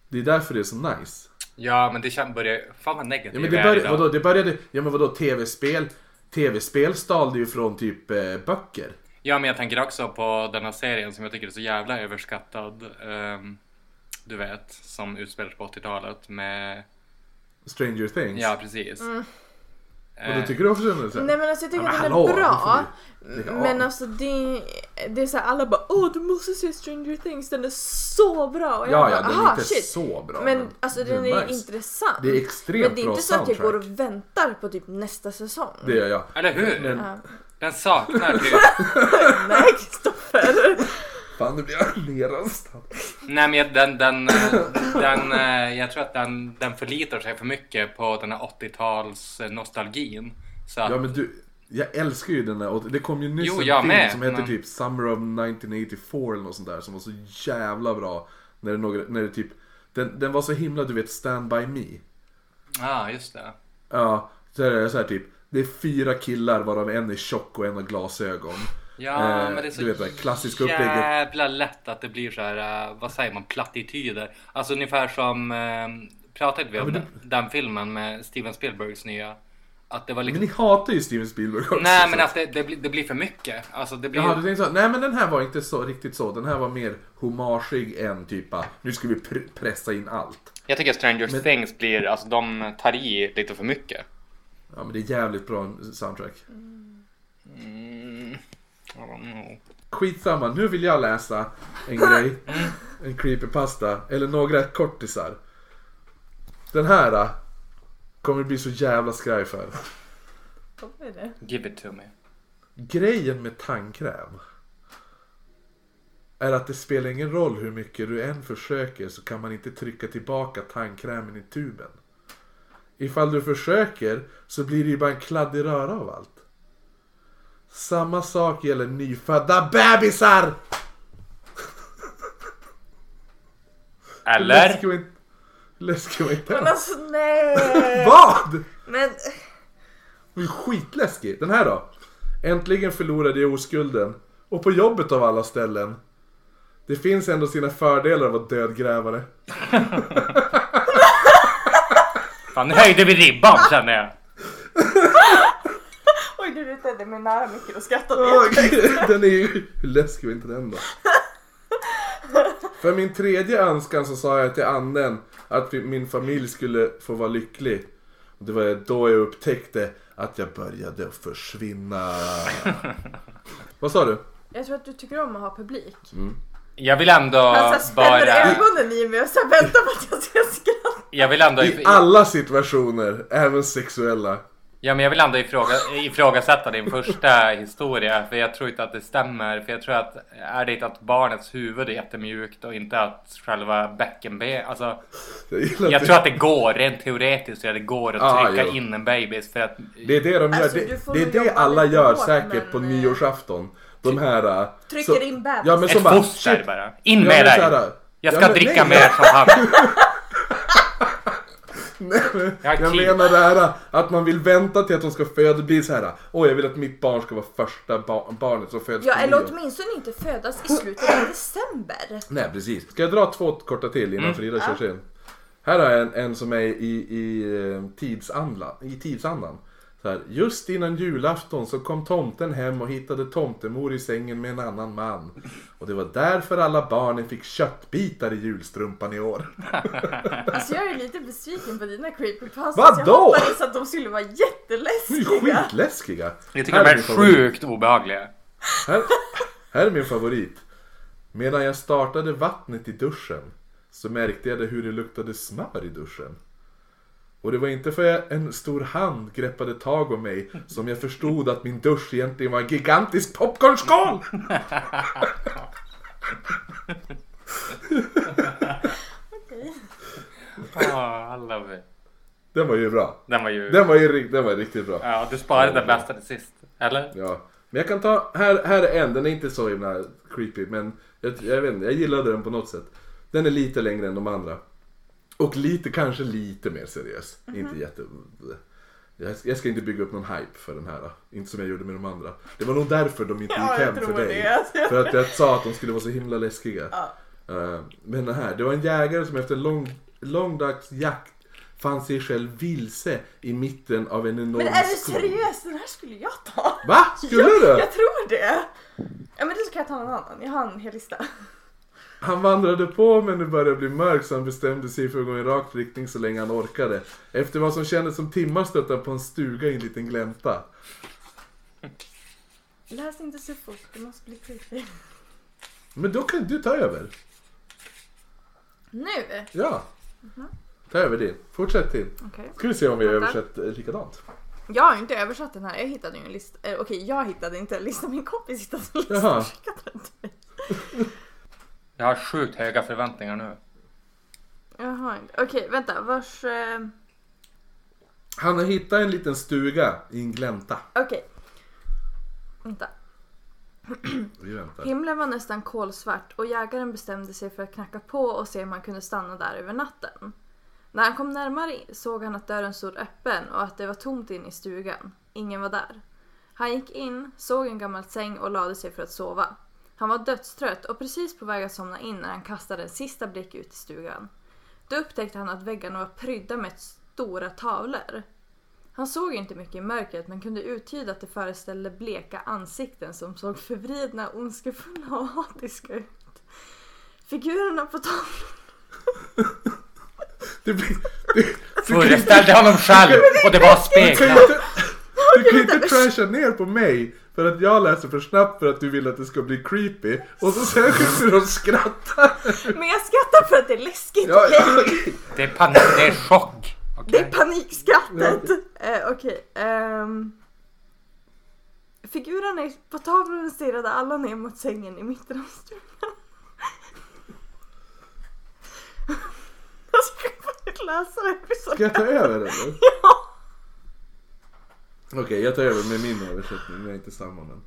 Det är därför det är så nice. Ja, men det känns börjar... Fan vad negativ Ja, men det, började, vadå, det började, ja men vadå tv-spel? Tv-spel stal det ju från typ eh, böcker. Ja, men jag tänker också på den här serien som jag tycker är så jävla överskattad. Ehm, du vet, som utspelar på 80-talet med... Stranger Things. Ja, precis. Och Eh, du tycker också den är så här- Nej men alltså jag tycker Ja, men att den hallå, är bra. vi. Men alltså det, det är såhär alla bara åh du måste se Stranger Things, den är så bra. Och jag Ja, bara, ja, den är inte shit. så bra. Men alltså den är nice. intressant. Det är extremt Men det är bra inte så att jag går soundtrack. och väntar på typ nästa säsong. Det gör jag. Eller hur? Men, Ja. Den saknar typ... Nej Kristoffer. Fan nu blir jag nerröstad. Nej men jag- den, den, eh, den, eh, jag tror att den, den förlitar sig för mycket på den här 80-tals eh, nostalgin. Så att, Ja men du, jag älskar ju den där och det kom ju nyss Jo, en film med, som heter men- typ Summer of 1984 eller något sånt där som var så jävla bra. När det, några, när det typ, den, den var så himla du vet Stand By Me. Ja, just det. Ja, så är det så här typ. Det är fyra killar varav en är tjock och en har glasögon. Ja, Eh, men det är så du vet, klassiska upplägget. jävla lätt att det blir så här, eh, vad säger man, plattityder. Alltså ungefär som, eh, pratade vi Ja, om men den, den filmen med Steven Spielbergs nya? att det var Men liksom... ni hatar ju Steven Spielberg också. Nej men att det, det, blir, det blir för mycket. Alltså det blir... Jaha, du så. Nej men den här var inte så riktigt så. Den här var mer homageig än typa nu ska vi pr- pressa in allt. Jag tycker Stranger Men- Things blir, alltså de tar i lite för mycket. Ja men det är jävligt bra soundtrack. Mm. Skitsamma, nu vill jag läsa en grej. En creepypasta. Eller några kortisar. Den här äh, kommer du bli så jävla skraj för. Vad är det? Give it to me. Grejen med tandkräm. Är att det spelar ingen roll hur mycket du än försöker så kan man inte trycka tillbaka tandkrämen i tuben. Ifall du försöker så blir det ju bara en kladdig röra av allt. Samma sak gäller nyfödda bebisar! Eller? Läskig var inte... Läskig var inte Men alltså nej! Vad? Men Den är skitläskig. Den här då? Äntligen förlorade jag oskulden. Och på jobbet av alla ställen. Det finns ändå sina fördelar att vara dödgrävare. Fan nu höjde vi ribban känner jag. du räddade mig nära mycket och skrattade jättehögt. den är ju... Hur läskig var inte den då? För min tredje önskan så sa jag till anden att min familj skulle få vara lycklig. Och det var då jag upptäckte att jag började försvinna. Vad sa du? Jag tror att du tycker om att ha publik. Jag vill ändå Han så bara... ögonen i mig och så väntar på att jag ska skratta. Jag vill ändå... I alla situationer, även sexuella. Ja men jag vill ändå ifråga, ifrågasätta din första historia för jag tror inte att det stämmer. För jag tror att är det inte att barnets huvud är jättemjukt och inte att själva bäckenben, alltså Jag, jag att tror att det går, rent teoretiskt så är det går att Ah, trycka jo. in en bebis för att Det är det de gör. Alltså, det, det är det alla gör hårt, säkert på men, eh, nyårsafton. De här... äh, Trycker så- in bebis. Ja men som ett bara... foster shit. bara. In Ja, med men dig! Jag ja, ska men dricka nej. mer champagne. Nej, Jag menar det här att man vill vänta till att de ska föda. Det blir så här. Åh jag vill att mitt barn ska vara första ba- barnet som föds Ja eller nyår." åtminstone inte födas i slutet av december. Nej precis. Ska jag dra två korta till innan Mm. Frida kör sin? Här har jag en, en som är i, i, eh, tidsandan, i tidsandan. Så här, just innan julafton så kom tomten hem och hittade tomtemor i sängen med en annan man. Och det var därför alla barnen fick köttbitar i julstrumpan i år. Alltså jag är lite besviken på dina creepypastas. Vadå? Jag hoppades att de skulle vara De är jätteläskiga. skitläskiga. Jag tycker Här de är är min favorit. sjukt obehagliga. Här, här är min favorit. Medan jag startade vattnet i duschen så märkte jag det hur det luktade smör i duschen. Och det var inte för en stor hand greppade tag om mig som jag förstod att min dusch egentligen var en gigantisk popcornskål! Okej. I love it. Den var ju bra. Den var ju... Den var ju den var riktigt bra. Ja, du sparade den bästa till sist. Eller? Ja. Men jag kan ta, här, här är en, den är inte så himla creepy men jag, jag vet inte, jag gillade den på något sätt. Den är lite längre än de andra. Och lite, kanske lite mer seriös. Inte jätte... Jag ska, jag inte bygga upp någon hype för den här. Inte som jag gjorde med de andra. Det var nog därför de inte Ja, gick jag hem för dig. det. För att jag sa att de skulle vara så himla läskiga. Ja. Eh, men den här, det var en jägare som efter en lång, lång dags jakt fann sig själv vilse i mitten av en enorm Men är du skog. seriös? Den här skulle jag ta. Va? Skulle ja, du? Jag tror det. Ja men då ska jag ta någon annan. Jag har en hel lista. Han vandrade på men det började bli mörkt så han bestämde sig för att gå i rak riktning så länge han orkade. Efter vad som kändes som timmar stötte han på en stuga i en liten glänta. Läs inte så fort, det måste bli creepy. Men då kan du ta över. Nu? Ja. Ta över din. Fortsätt till. Okej. Ska vi se om vi har översatt eh, likadant. Jag har inte översatt den här. Jag hittade ju en lista. Eh, Okej, jag hittade inte en lista. Min kompis hittade en lista och skickade den till mig. Jag har sjukt höga förväntningar nu. Jaha, okej vänta. Vars... Eh... Han har hittat en liten stuga i en glänta. Okej. Vänta. Vi väntar. Himlen var nästan kolsvart och jägaren bestämde sig för att knacka på och se om han kunde stanna där över natten. När han kom närmare såg han att dörren stod öppen och att det var tomt inne i stugan. Ingen var där. Han gick in, såg en gammal säng och lade sig för att sova. Han var dödstrött och precis på väg att somna in när han kastade en sista blick ut i stugan. Då upptäckte han att väggarna var prydda med stora tavlor. Han såg inte mycket i mörkret men kunde uttyda att det föreställde bleka ansikten som såg förvridna, ondskefulla och hatiska ut. Figurerna på tavlan Det blir, det, Föreställde honom själv och det var speglar. du kan inte trasha ner på mig för att jag läser för snabbt för att du vill att det ska bli creepy. Och så sen sitter du och skrattar. Men jag skrattar för att det är läskigt. Ja, ja, okej? Det är panik, det är chock. Det är panikskrattet. Eh, Okej. ehm. figurerna på tavlan stirrade alla ner mot sängen i mitten av stugan. Jag ska faktiskt läsa det. Ska jag ta över eller? Ja. Okej, jag tar över med min översättning. Jag är inte samma men.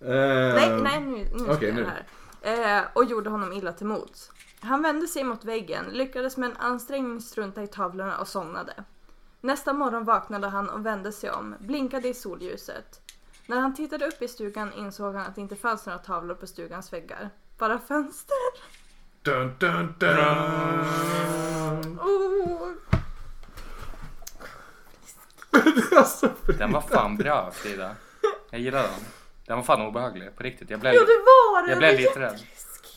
Eh, Nej, nej nu, nu ska okej, jag nu. det här. Eh, och gjorde honom illa till mots. Han vände sig mot väggen, lyckades med en ansträngning strunta i tavlorna och somnade. Nästa morgon vaknade han och vände sig om, blinkade i solljuset. När han tittade upp i stugan insåg han att det inte fanns några tavlor på stugans väggar. Bara fönster. Dun, dun, dun. Oh. alltså, Den var fan bra Frida. Jag gillar den. Den var fan obehaglig på riktigt. Jag blev, Jo det var det! jag blev lite rädd.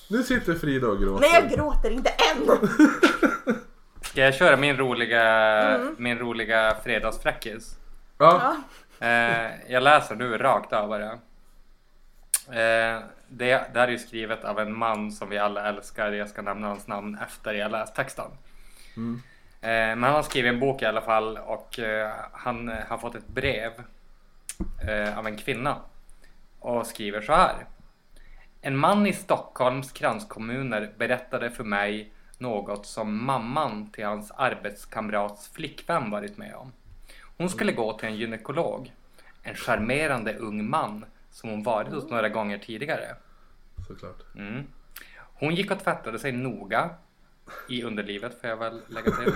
nu sitter Frida och gråter. Nej jag gråter inte än! Ska jag köra min roliga, Mm. min roliga fredagsfräckis? Ja, Ja. Eh, jag läser nu rakt av bara. Eh, det, det här är ju skrivet av en man som vi alla älskar. Jag ska nämna hans namn efter jag läst texten. Mm. Eh, men han har skrivit en bok i alla fall och eh, han eh, har fått ett brev av en kvinna och skriver så här. En man i Stockholms kranskommuner berättade för mig något som mamman till hans arbetskamrats flickvän varit med om. Hon skulle gå till en gynekolog. En charmerande ung man som hon varit hos några gånger tidigare. såklart. Mm. Hon gick och tvättade sig noga i underlivet får jag väl lägga till.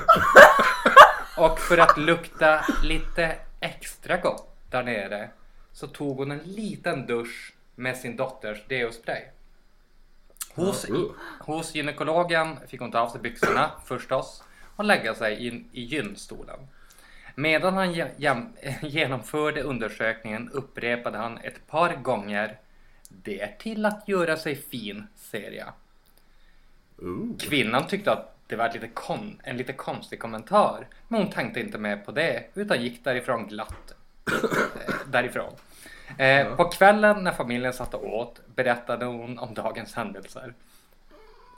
Och för att lukta lite extra gott där nere så tog hon en liten dusch med sin dotters deospray. Hos, uh. hos gynekologen fick hon ta av sig byxorna förstås och lägga sig in i gynstolen. Medan han genomförde undersökningen upprepade han ett par gånger Det är till att göra sig fin, ser jag. Ooh. Kvinnan tyckte att det var lite kon- en lite konstig kommentar. Men hon tänkte inte med på det utan gick därifrån glatt. Eh, därifrån. Eh, På kvällen när familjen satt och åt berättade hon om dagens händelser.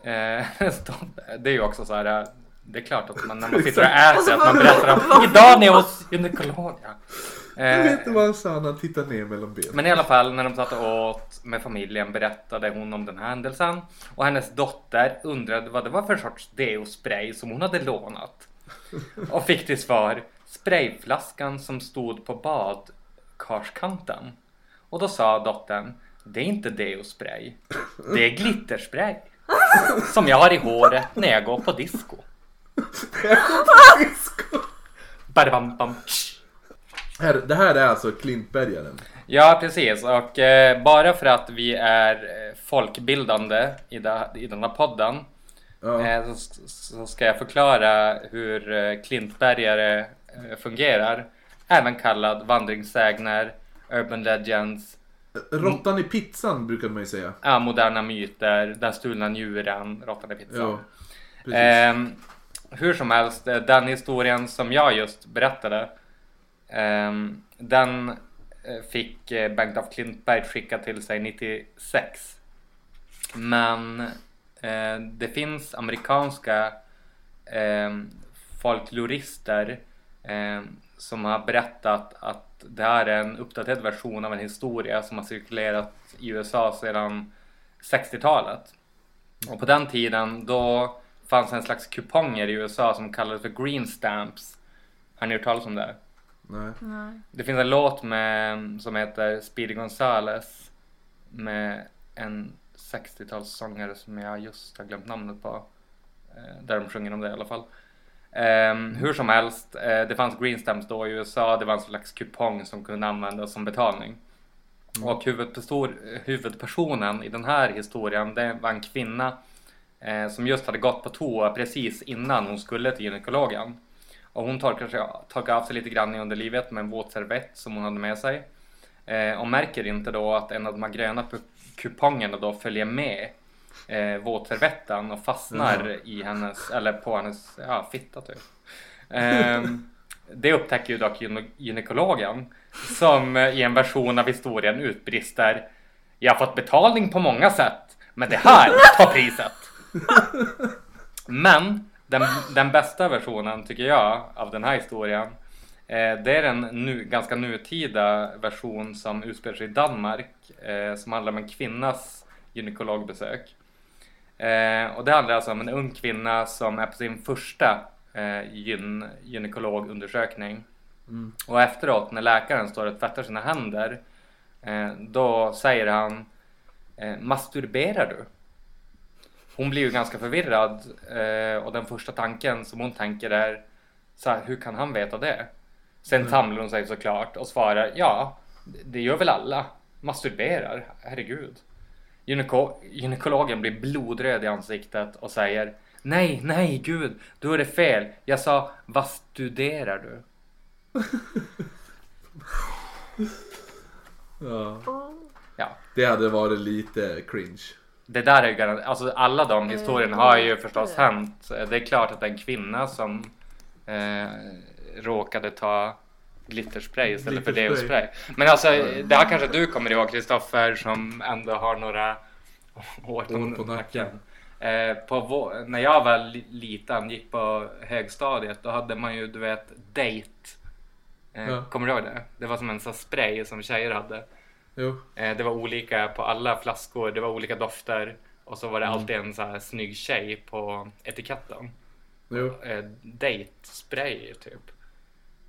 Eh, det är ju också så här. eh, Det är klart att man när man sitter och äter att man berättar om idag när jag hos gynekologen. Eh, vet inte vad han sa när han tittade ner mellan benen. men i alla fall när de satt och åt med familjen berättade hon om den här händelsen. Och hennes dotter undrade vad det var för sorts deospray som hon hade lånat. Och fick till svar sprayflaskan som stod på badkarskanten. Och då sa dottern det är inte deospray. Det är glitterspray. Som jag har i håret när jag går på disco. Badabam, bam, tsch. Här, det här är alltså Klintbergaren. Ja, precis. Och eh, bara för att vi är eh, folkbildande i, det, i den här podden Ja. eh, så, så ska jag förklara hur eh, klintbergare eh, fungerar. Även kallad vandringssägner, urban legends, Råttan i pizzan brukar man ju säga. ja, moderna myter, den stulna njuren, råttan i pizzan. Ja. Ehm, hur som helst, eh, den historien som jag just berättade Ehm, den eh, fick eh, Bengt af Klintberg skicka till sig 96. Men eh, det finns amerikanska ehm, folklorister ehm, som har berättat att det här är en uppdaterad version av en historia som har cirkulerat i USA sedan 60-talet. Och på den tiden då fanns en slags kuponger i USA som kallades för green stamps. Har ni hört talas om det? Nej. Nej. Det finns en låt med, som heter Speedy Gonzales med en 60-talssångare som jag just har glömt namnet på. Eh, där de sjunger om det i alla fall. Ehm, hur som helst, eh, det fanns green stamps då i USA. Det var en slags kupong som kunde användas som betalning. Och huvudperson, huvudpersonen i den här historien det var en kvinna eh, som just hade gått på toa precis innan hon skulle till gynekologen. Och hon torkar, sig, torkar av sig lite grann i underlivet med en våt servett som hon hade med sig. Eh, och märker inte då att en av de här gröna kupongerna då följer med eh, våtservetten och fastnar Jaha. i hennes, eller på hennes ja, fitta typ. Ehm, det upptäcker ju dock gyne- gynekologen som eh, i en version av historien utbrister Jag har fått betalning på många sätt men det här tar priset. Men den, den bästa versionen tycker jag av den här historien eh, det är en nu, ganska nutida version som utspelar sig i Danmark eh, som handlar om en kvinnas gynekologbesök. Eh, och det handlar alltså om en ung kvinna som är på sin första eh, gyn, gynekologundersökning. Mm. Och efteråt när läkaren står och tvättar sina händer eh, då säger han eh, Masturberar du? Hon blir ju ganska förvirrad eh, och den första tanken som hon tänker är så här, hur kan han veta det? Sen samlar hon sig såklart och svarar ja, det gör väl alla. Masturberar, herregud. Gyneko- gynekologen blir blodröd i ansiktet och säger Nej, nej, gud, du hörde fel. Jag sa, vad studerar du? Ja. Ja, Det hade varit lite cringe. Det där är ju garant- alltså alla de historierna har ju förstås hänt. Det är klart att en kvinna som eh, råkade ta glitterspray istället för Glitterspray. deospray. Men alltså, det här kanske du kommer ihåg Kristoffer som ändå har några år År på nacken. Eh, på vå- när jag var li- liten, gick på högstadiet, då hade man ju du vet date. Eh, Ja. Kommer du ihåg det? Det var som en sån spray som tjejer hade. Jo. Eh, det var olika på alla flaskor, det var olika dofter. Och så var det Mm. alltid en så här snygg tjej på etiketten. Jo. Eh, date spray typ.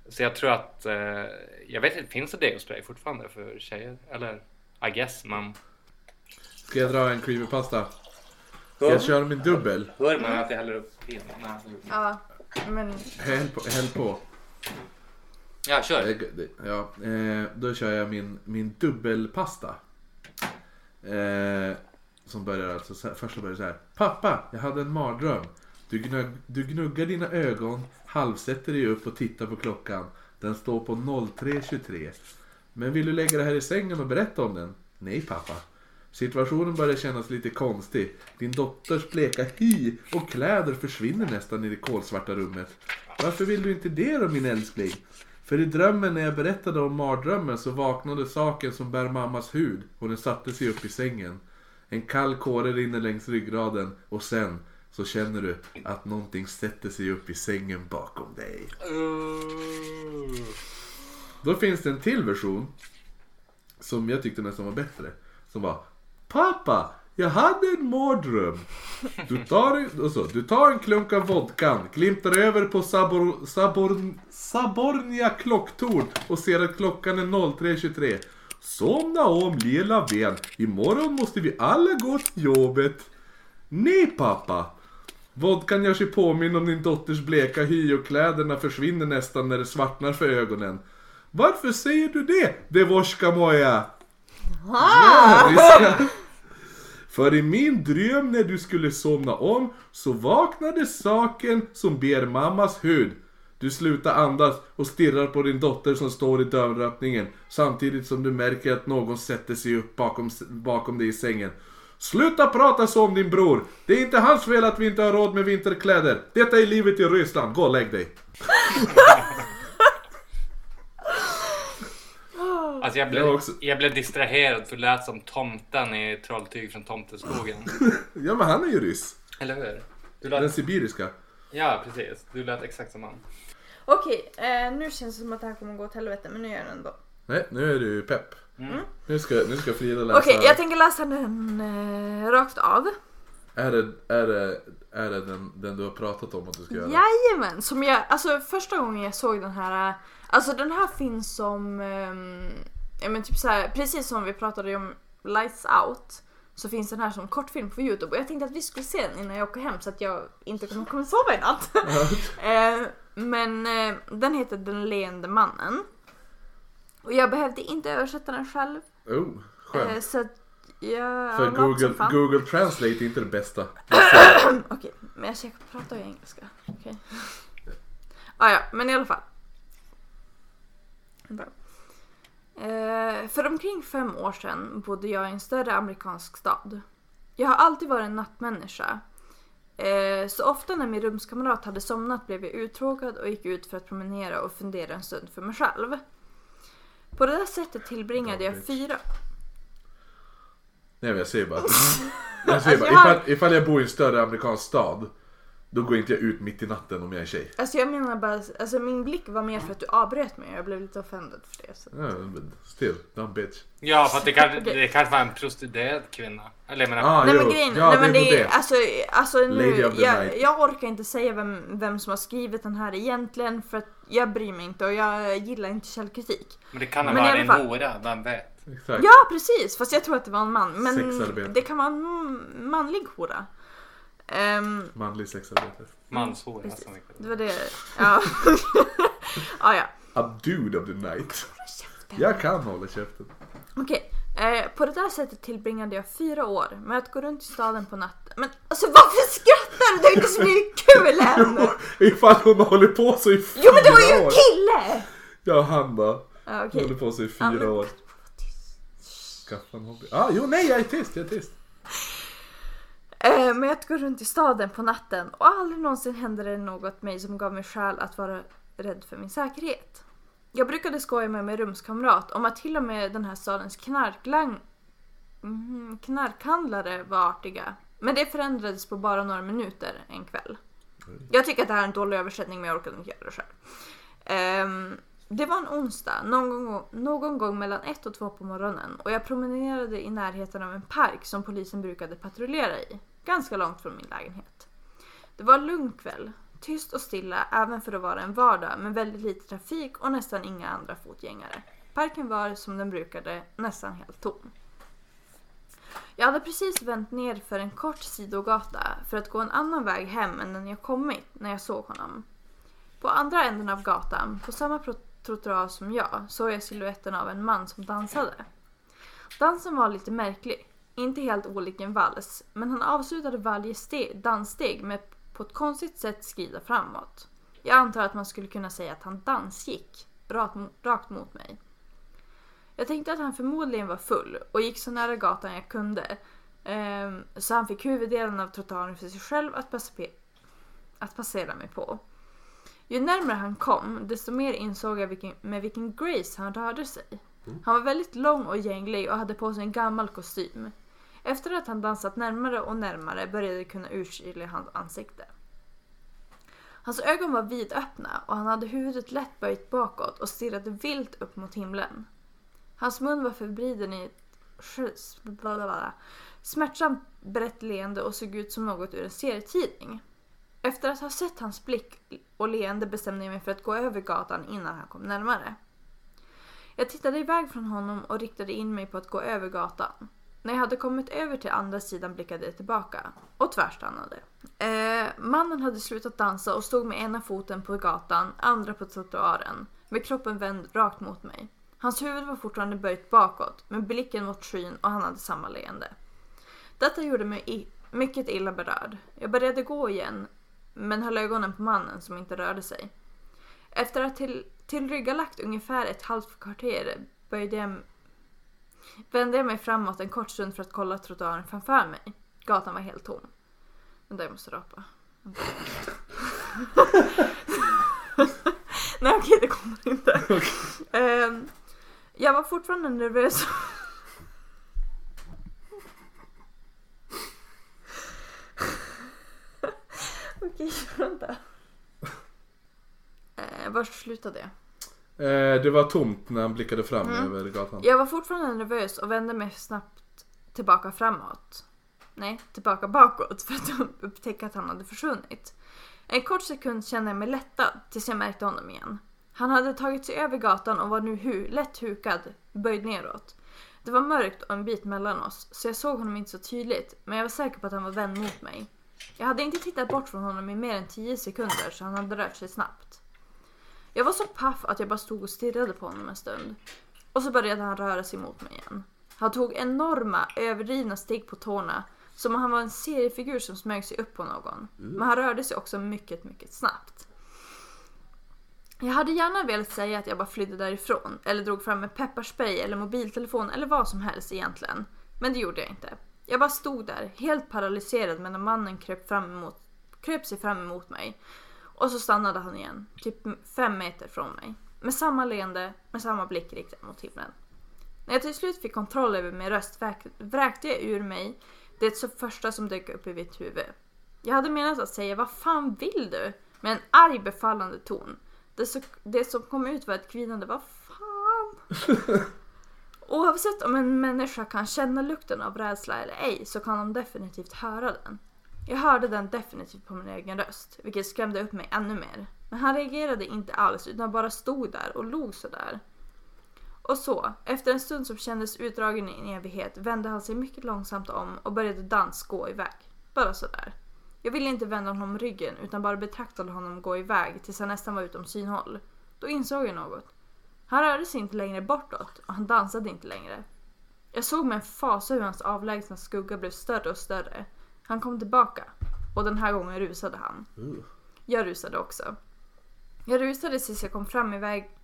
Så jag tror att, eh, jag vet inte, finns det deospray fortfarande för tjejer? Eller I guess, men Ska jag dra en creepypasta? Ska jag köra min dubbel? hör man att jag häller upp vin? Ja, men Häll på. Häll på. Ja, kör. Eh, det- Ja, eh, då kör jag min, min dubbelpasta. Eh, som börjar alltså, så här, första börjar så här. Pappa, jag hade en mardröm. Du, gnugg, du gnuggar dina ögon, halvsätter dig upp och tittar på klockan. Den står på 03.23. Men vill du lägga det här i sängen och berätta om den? Nej pappa. Situationen börjar kännas lite konstig. Din dotters bleka hy och kläder försvinner nästan i det kolsvarta rummet. Varför vill du inte det då min älskling? För i drömmen när jag berättade om mardrömmen så vaknade saken som bär mammas hud och den satte sig upp i sängen. En kall kåre rinner längs ryggraden och sen så känner du att någonting sätter sig upp i sängen bakom dig. Då finns det en till version som jag tyckte nästan var bättre. Som var Pappa, jag hade en mardröm. Du tar, en, och så, du tar en klunk av vodkan, glimtar över på Sabor, Sabor, Sabornia klocktorn och ser att klockan är 03.23. Somna om lilla vän, imorgon måste vi alla gå till jobbet. Nej pappa. Vodkan gör sig påminn om din dotters bleka hy och kläderna försvinner nästan när det svartnar för ögonen. Varför säger du det, Devorska Moja? Ja, vi ska- för i min dröm när du skulle somna om så vaknade saken som ber mammas hud. Du slutar andas och stirrar på din dotter som står i dörröppningen samtidigt som du märker att någon sätter sig upp bakom, bakom dig i sängen. Sluta prata så om din bror! Det är inte hans fel att vi inte har råd med vinterkläder. Detta är livet i Ryssland. Gå och lägg dig. Alltså jag Jag blev, också. jag blev distraherad för det lät som tomten i Trolltyg från Tomteskogen. Ja men han är ju ryss. Eller hur? Du Den lät, sibiriska. ja, precis. Du lät exakt som han. okej, eh, nu känns det som att det här kommer gå åt helvete men nu gör det ändå. Nej, nu är du pepp. Mm. Nu, ska, nu ska Frida läsa. Okej, jag tänker läsa den eh, rakt av. Är det, är det, är det den, den du har pratat om att du ska göra? Jajamän! Som jag, alltså första gången jag såg den här, eh, alltså den här finns som, ehm, ja men typ så här, precis som vi pratade om Lights Out. Så finns den här som kortfilm på Youtube och jag tänkte att vi skulle se den innan jag åker hem så att jag inte kommer komma sova i natt. Eh, men eh, den heter Den leende mannen. Och jag behövde inte översätta den själv. Oh, Eh, skönt. så att jag För Google. Google Translate är inte det bästa. Okej, men jag ska prata ju engelska. Okej. Ah, ja, men i alla fall. Bra. Eh, för omkring fem år sedan bodde jag i en större amerikansk stad. Jag har alltid varit en nattmänniska. Eh, så ofta när min rumskamrat hade somnat blev jag uttråkad och gick ut för att promenera och fundera en stund för mig själv. På det där sättet tillbringade jag fyra... Nej men jag säger bara att... Jag säger bara, ifall, ifall jag bor i en större amerikansk stad. Då går inte jag ut mitt i natten om jag är tjej. Alltså jag menar bara, alltså min blick var mer för att du avbröt mig och jag blev lite offended för det. Så. Ja, men still, dumb bitch. Ja, för att det kanske, det kanske var en prostituerad kvinna. Eller jag menar, Ah, Nej jo. men grejen, ja, nej, men det det alltså, alltså nu, jag, jag orkar inte säga vem, vem som har skrivit den här egentligen för att jag bryr mig inte och jag gillar inte källkritik. men det kan ha varit en hora, vem vet? Exakt. Ja precis, fast jag tror att det var en man. Men det kan vara en manlig hora. Ehm, Manlig sexarbete. Som vi kallar det var det, ja. ah, ja. A dude of the night. Jag kan hålla käften. Okej, eh, på det där sättet tillbringade jag fyra år med att gå runt i staden på natten. Men alltså varför skrattar du? Det har inte så blivit kul än! Ifall hon håller på så i fyra Jo men det var ju en år. kille! Ja, han då. Ja, Hon okej. håller på så i fyra men- år. Skaffa en hobby. Ah, jo, nej, jag är tyst, jag är tyst. Eh, med att gå runt i staden på natten och aldrig någonsin hände det något mig som gav mig skäl att vara rädd för min säkerhet. Jag brukade skoja med min rumskamrat om att till och med den här stadens knarklang... Mhm, knarkhandlare var artiga. Men det förändrades på bara några minuter en kväll. Jag tycker att det här är en dålig översättning men jag orkade inte göra det själv. Ehm, det var en onsdag, någon gång, någon gång mellan ett och två på morgonen och jag promenerade i närheten av en park som polisen brukade patrullera i, ganska långt från min lägenhet. Det var en lugn kväll, tyst och stilla även för att vara en vardag med väldigt lite trafik och nästan inga andra fotgängare. Parken var som den brukade, nästan helt tom. Jag hade precis vänt ner för en kort sidogata för att gå en annan väg hem än den jag kommit när jag såg honom. På andra änden av gatan, på samma trottoar som jag, såg jag siluetten av en man som dansade. Dansen var lite märklig. Inte helt olik en vals, men han avslutade varje steg, danssteg med att på ett konstigt sätt skrida framåt. Jag antar att man skulle kunna säga att han dansgick, rakt, rakt mot mig. Jag tänkte att han förmodligen var full och gick så nära gatan jag kunde. Ehm, så han fick huvuddelen av trottoaren för sig själv att, att passera mig på. Ju närmare han kom, desto mer insåg jag vilken, med vilken grace han rörde sig. Han var väldigt lång och gänglig och hade på sig en gammal kostym. Efter att han dansat närmare och närmare började jag kunna urskilja hans ansikte. Hans ögon var vidöppna och han hade huvudet lätt böjt bakåt och stirrade vilt upp mot himlen. Hans mun var förvriden i ett smärtsamt brett leende och såg ut som något ur en serietidning. Efter att ha sett hans blick och leende bestämde jag mig för att gå över gatan innan han kom närmare. Jag tittade iväg från honom och riktade in mig på att gå över gatan. När jag hade kommit över till andra sidan blickade jag tillbaka och tvärstannade. Eh, mannen hade slutat dansa och stod med ena foten på gatan, andra på trottoaren, med kroppen vänd rakt mot mig. Hans huvud var fortfarande böjt bakåt, med blicken mot skyn och han hade samma leende. Detta gjorde mig mycket illa berörd. Jag började gå igen, men höll ögonen på mannen som inte rörde sig. Efter att till, tillryggalagt ungefär ett halvt kvarter böjde jag, vände jag mig framåt en kort stund för att kolla trottoaren framför mig. Gatan var helt tom. Men jag måste rapa. Nej okej, det kommer inte. Ehm, jag var fortfarande nervös. Okej, vänta. Eh, var slutade jag? Eh, det var tomt när han blickade fram Mm. över gatan. Jag var fortfarande nervös och vände mig snabbt tillbaka framåt. Nej, tillbaka bakåt för att upptäcka att han hade försvunnit. En kort sekund kände jag mig lättad tills jag märkte honom igen. Han hade tagit sig över gatan och var nu hu- lätt hukad, böjd neråt. Det var mörkt och en bit mellan oss, så jag såg honom inte så tydligt, men jag var säker på att han var vänd mot mig. Jag hade inte tittat bort från honom i mer än 10 sekunder, så han hade rört sig snabbt. Jag var så paff att jag bara stod och stirrade på honom en stund. Och så började han röra sig mot mig igen. Han tog enorma, överdrivna steg på tårna, som om han var en seriefigur som smög sig upp på någon. Men han rörde sig också mycket, mycket snabbt. Jag hade gärna velat säga att jag bara flydde därifrån eller drog fram en pepparspray eller mobiltelefon eller vad som helst egentligen. Men det gjorde jag inte. Jag bara stod där, helt paralyserad medan mannen kröp, fram emot, kröp sig fram emot mig. Och så stannade han igen, typ fem meter från mig. Med samma leende, med samma blick riktad mot himlen. När jag till slut fick kontroll över min röst vräkte jag ur mig det så första som dök upp i mitt huvud. Jag hade menat att säga vad fan vill du? Med en arg befallande ton. Det, så, det som kom ut var ett kvinnande vad fan. Oavsett om en människa kan känna lukten av rädsla eller ej så kan de definitivt höra den. Jag hörde den definitivt på min egen röst, vilket skrämde upp mig ännu mer. Men han reagerade inte alls utan bara stod där och log sådär. Och så, efter en stund som kändes utdragen i en evighet vände han sig mycket långsamt om och började dans gå iväg. Bara sådär. Jag ville inte vända honom ryggen utan bara betraktade honom gå iväg tills han nästan var utom synhåll. Då insåg jag något. Han rörde sig inte längre bortåt och han dansade inte längre. Jag såg med en fasa hur hans avlägsna skugga blev större och större. Han kom tillbaka och den här gången rusade han. Jag rusade också. Jag rusade tills jag kom fram iväg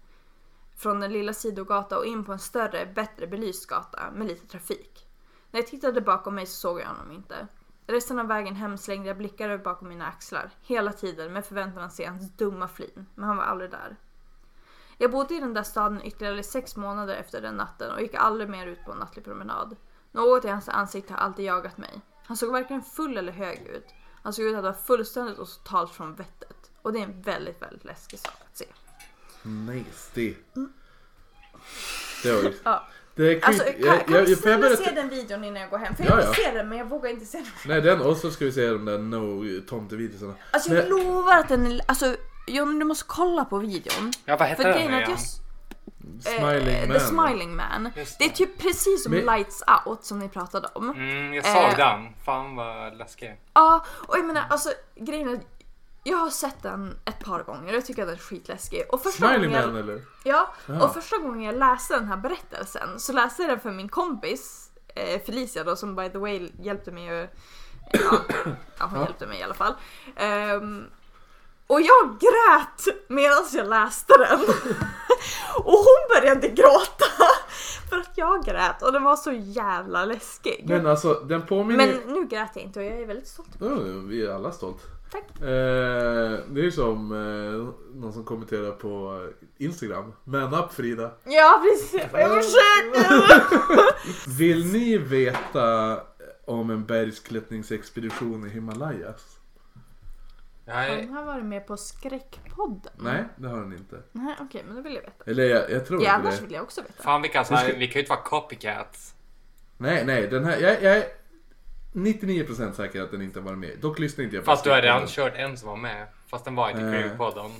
från den lilla sidogata och in på en större, bättre belyst gata med lite trafik. När jag tittade bakom mig så såg jag honom inte. Resten av vägen hem slängde jag blickar över bakom mina axlar, hela tiden med förväntan att se hans dumma flin, men han var aldrig där. Jag bodde i den där staden ytterligare sex månader efter den natten och gick aldrig mer ut på en nattlig promenad. Något i hans ansikte har alltid jagat mig. Han såg varken full eller hög ut. Han såg ut att vara fullständigt och totalt från vettet. Och det är en väldigt, väldigt läskig sak att se. Nice. Det. Det var ju... Ja. Det är creep. Alltså, kan, jag, kan jag, du snälla berätta? se den videon innan jag går hem? För Ja, jag vill ja. se den men jag vågar inte se den. Nej den och så ska vi se de där no tomtevideorna. Alltså jag Nej. lovar att den är... Alltså Johnny du måste kolla på videon. Ja, vad heter För den grejen nu är att igen? jag... Smiling eh, man. The Smiling Man. Just Det är det. typ precis som Men- Lights Out som ni pratade om. Mm, jag såg Eh. den. Fan vad läskig. Ja, och jag menar alltså grejen är att jag har sett den ett par gånger och jag tycker att den är skitläskig. Och första Smiling gången jag, man eller? Ja, Jaha. och första gången jag läste den här berättelsen så läste jag den för min kompis eh, Felicia då som by the way hjälpte mig att... Ja, ja hon Ja. hjälpte mig i alla fall. Ehm, och jag grät medan jag läste den. och hon började gråta för att jag grät och den var så jävla läskig. Men alltså den påminner Men nu grät jag inte och jag är väldigt stolt. Ja, vi är alla stolt. Tack. Eh, det är ju som eh, någon som kommenterar på Instagram. Man up Frida. Ja precis, jag försöker! Vill ni veta om en bergsklättringsexpedition i Himalayas? Har är... den här varit med på Skräckpodden? Nej, det har den inte. Nej okej, men då vill jag veta. Eller jag, jag tror Ja, inte annars det. vill jag också veta. Fan vilka så Det här, ska- vi kan ju inte vara copycats. Nej, nej, den här, jag, jag är 99% säker att den inte var med. Dock lyssnade inte jag på Fast du har redan Skräckpodden. kört en som var med. Fast den var inte i Eh.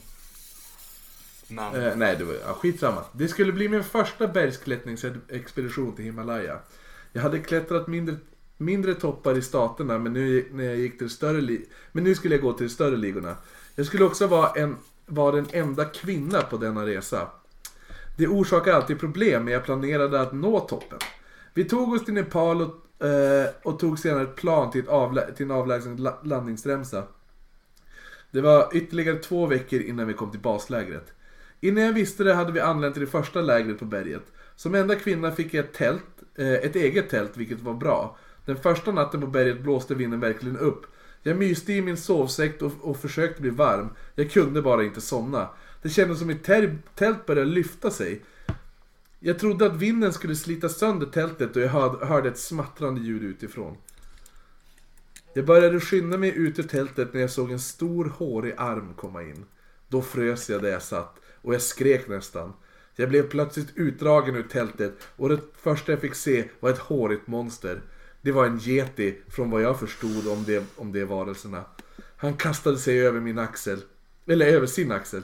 Men... Eh, nej, det var ja, skitsamma. Det skulle bli min första bergsklättringsexpedition till Himalaya. Jag hade klättrat mindre, mindre toppar i staterna men nu, när jag gick till större li- men nu skulle jag gå till de större ligorna. Jag skulle också vara, en, vara den enda kvinna på denna resa. Det orsakar alltid problem men jag planerade att nå toppen. Vi tog oss till Nepal och, eh, och tog senare ett plan till, ett avlä- till en avlägsen la- landningsremsa. Det var ytterligare två veckor innan vi kom till baslägret. Innan jag visste det hade vi anlänt till det första lägret på berget. Som enda kvinna fick jag ett tält, eh, ett eget tält vilket var bra. Den första natten på berget blåste vinden verkligen upp. Jag myste i min sovsäck och, och försökte bli varm. Jag kunde bara inte somna. Det kändes som mitt tält började lyfta sig. Jag trodde att vinden skulle slita sönder tältet och jag hörde, hörde ett smattrande ljud utifrån. Jag började skynda mig ut ur tältet när jag såg en stor hårig arm komma in. Då frös jag där jag satt och jag skrek nästan. Jag blev plötsligt utdragen ur tältet och det första jag fick se var ett hårigt monster. Det var en yeti från vad jag förstod om de, om det varelserna. Han kastade sig över min axel. Eller över sin axel.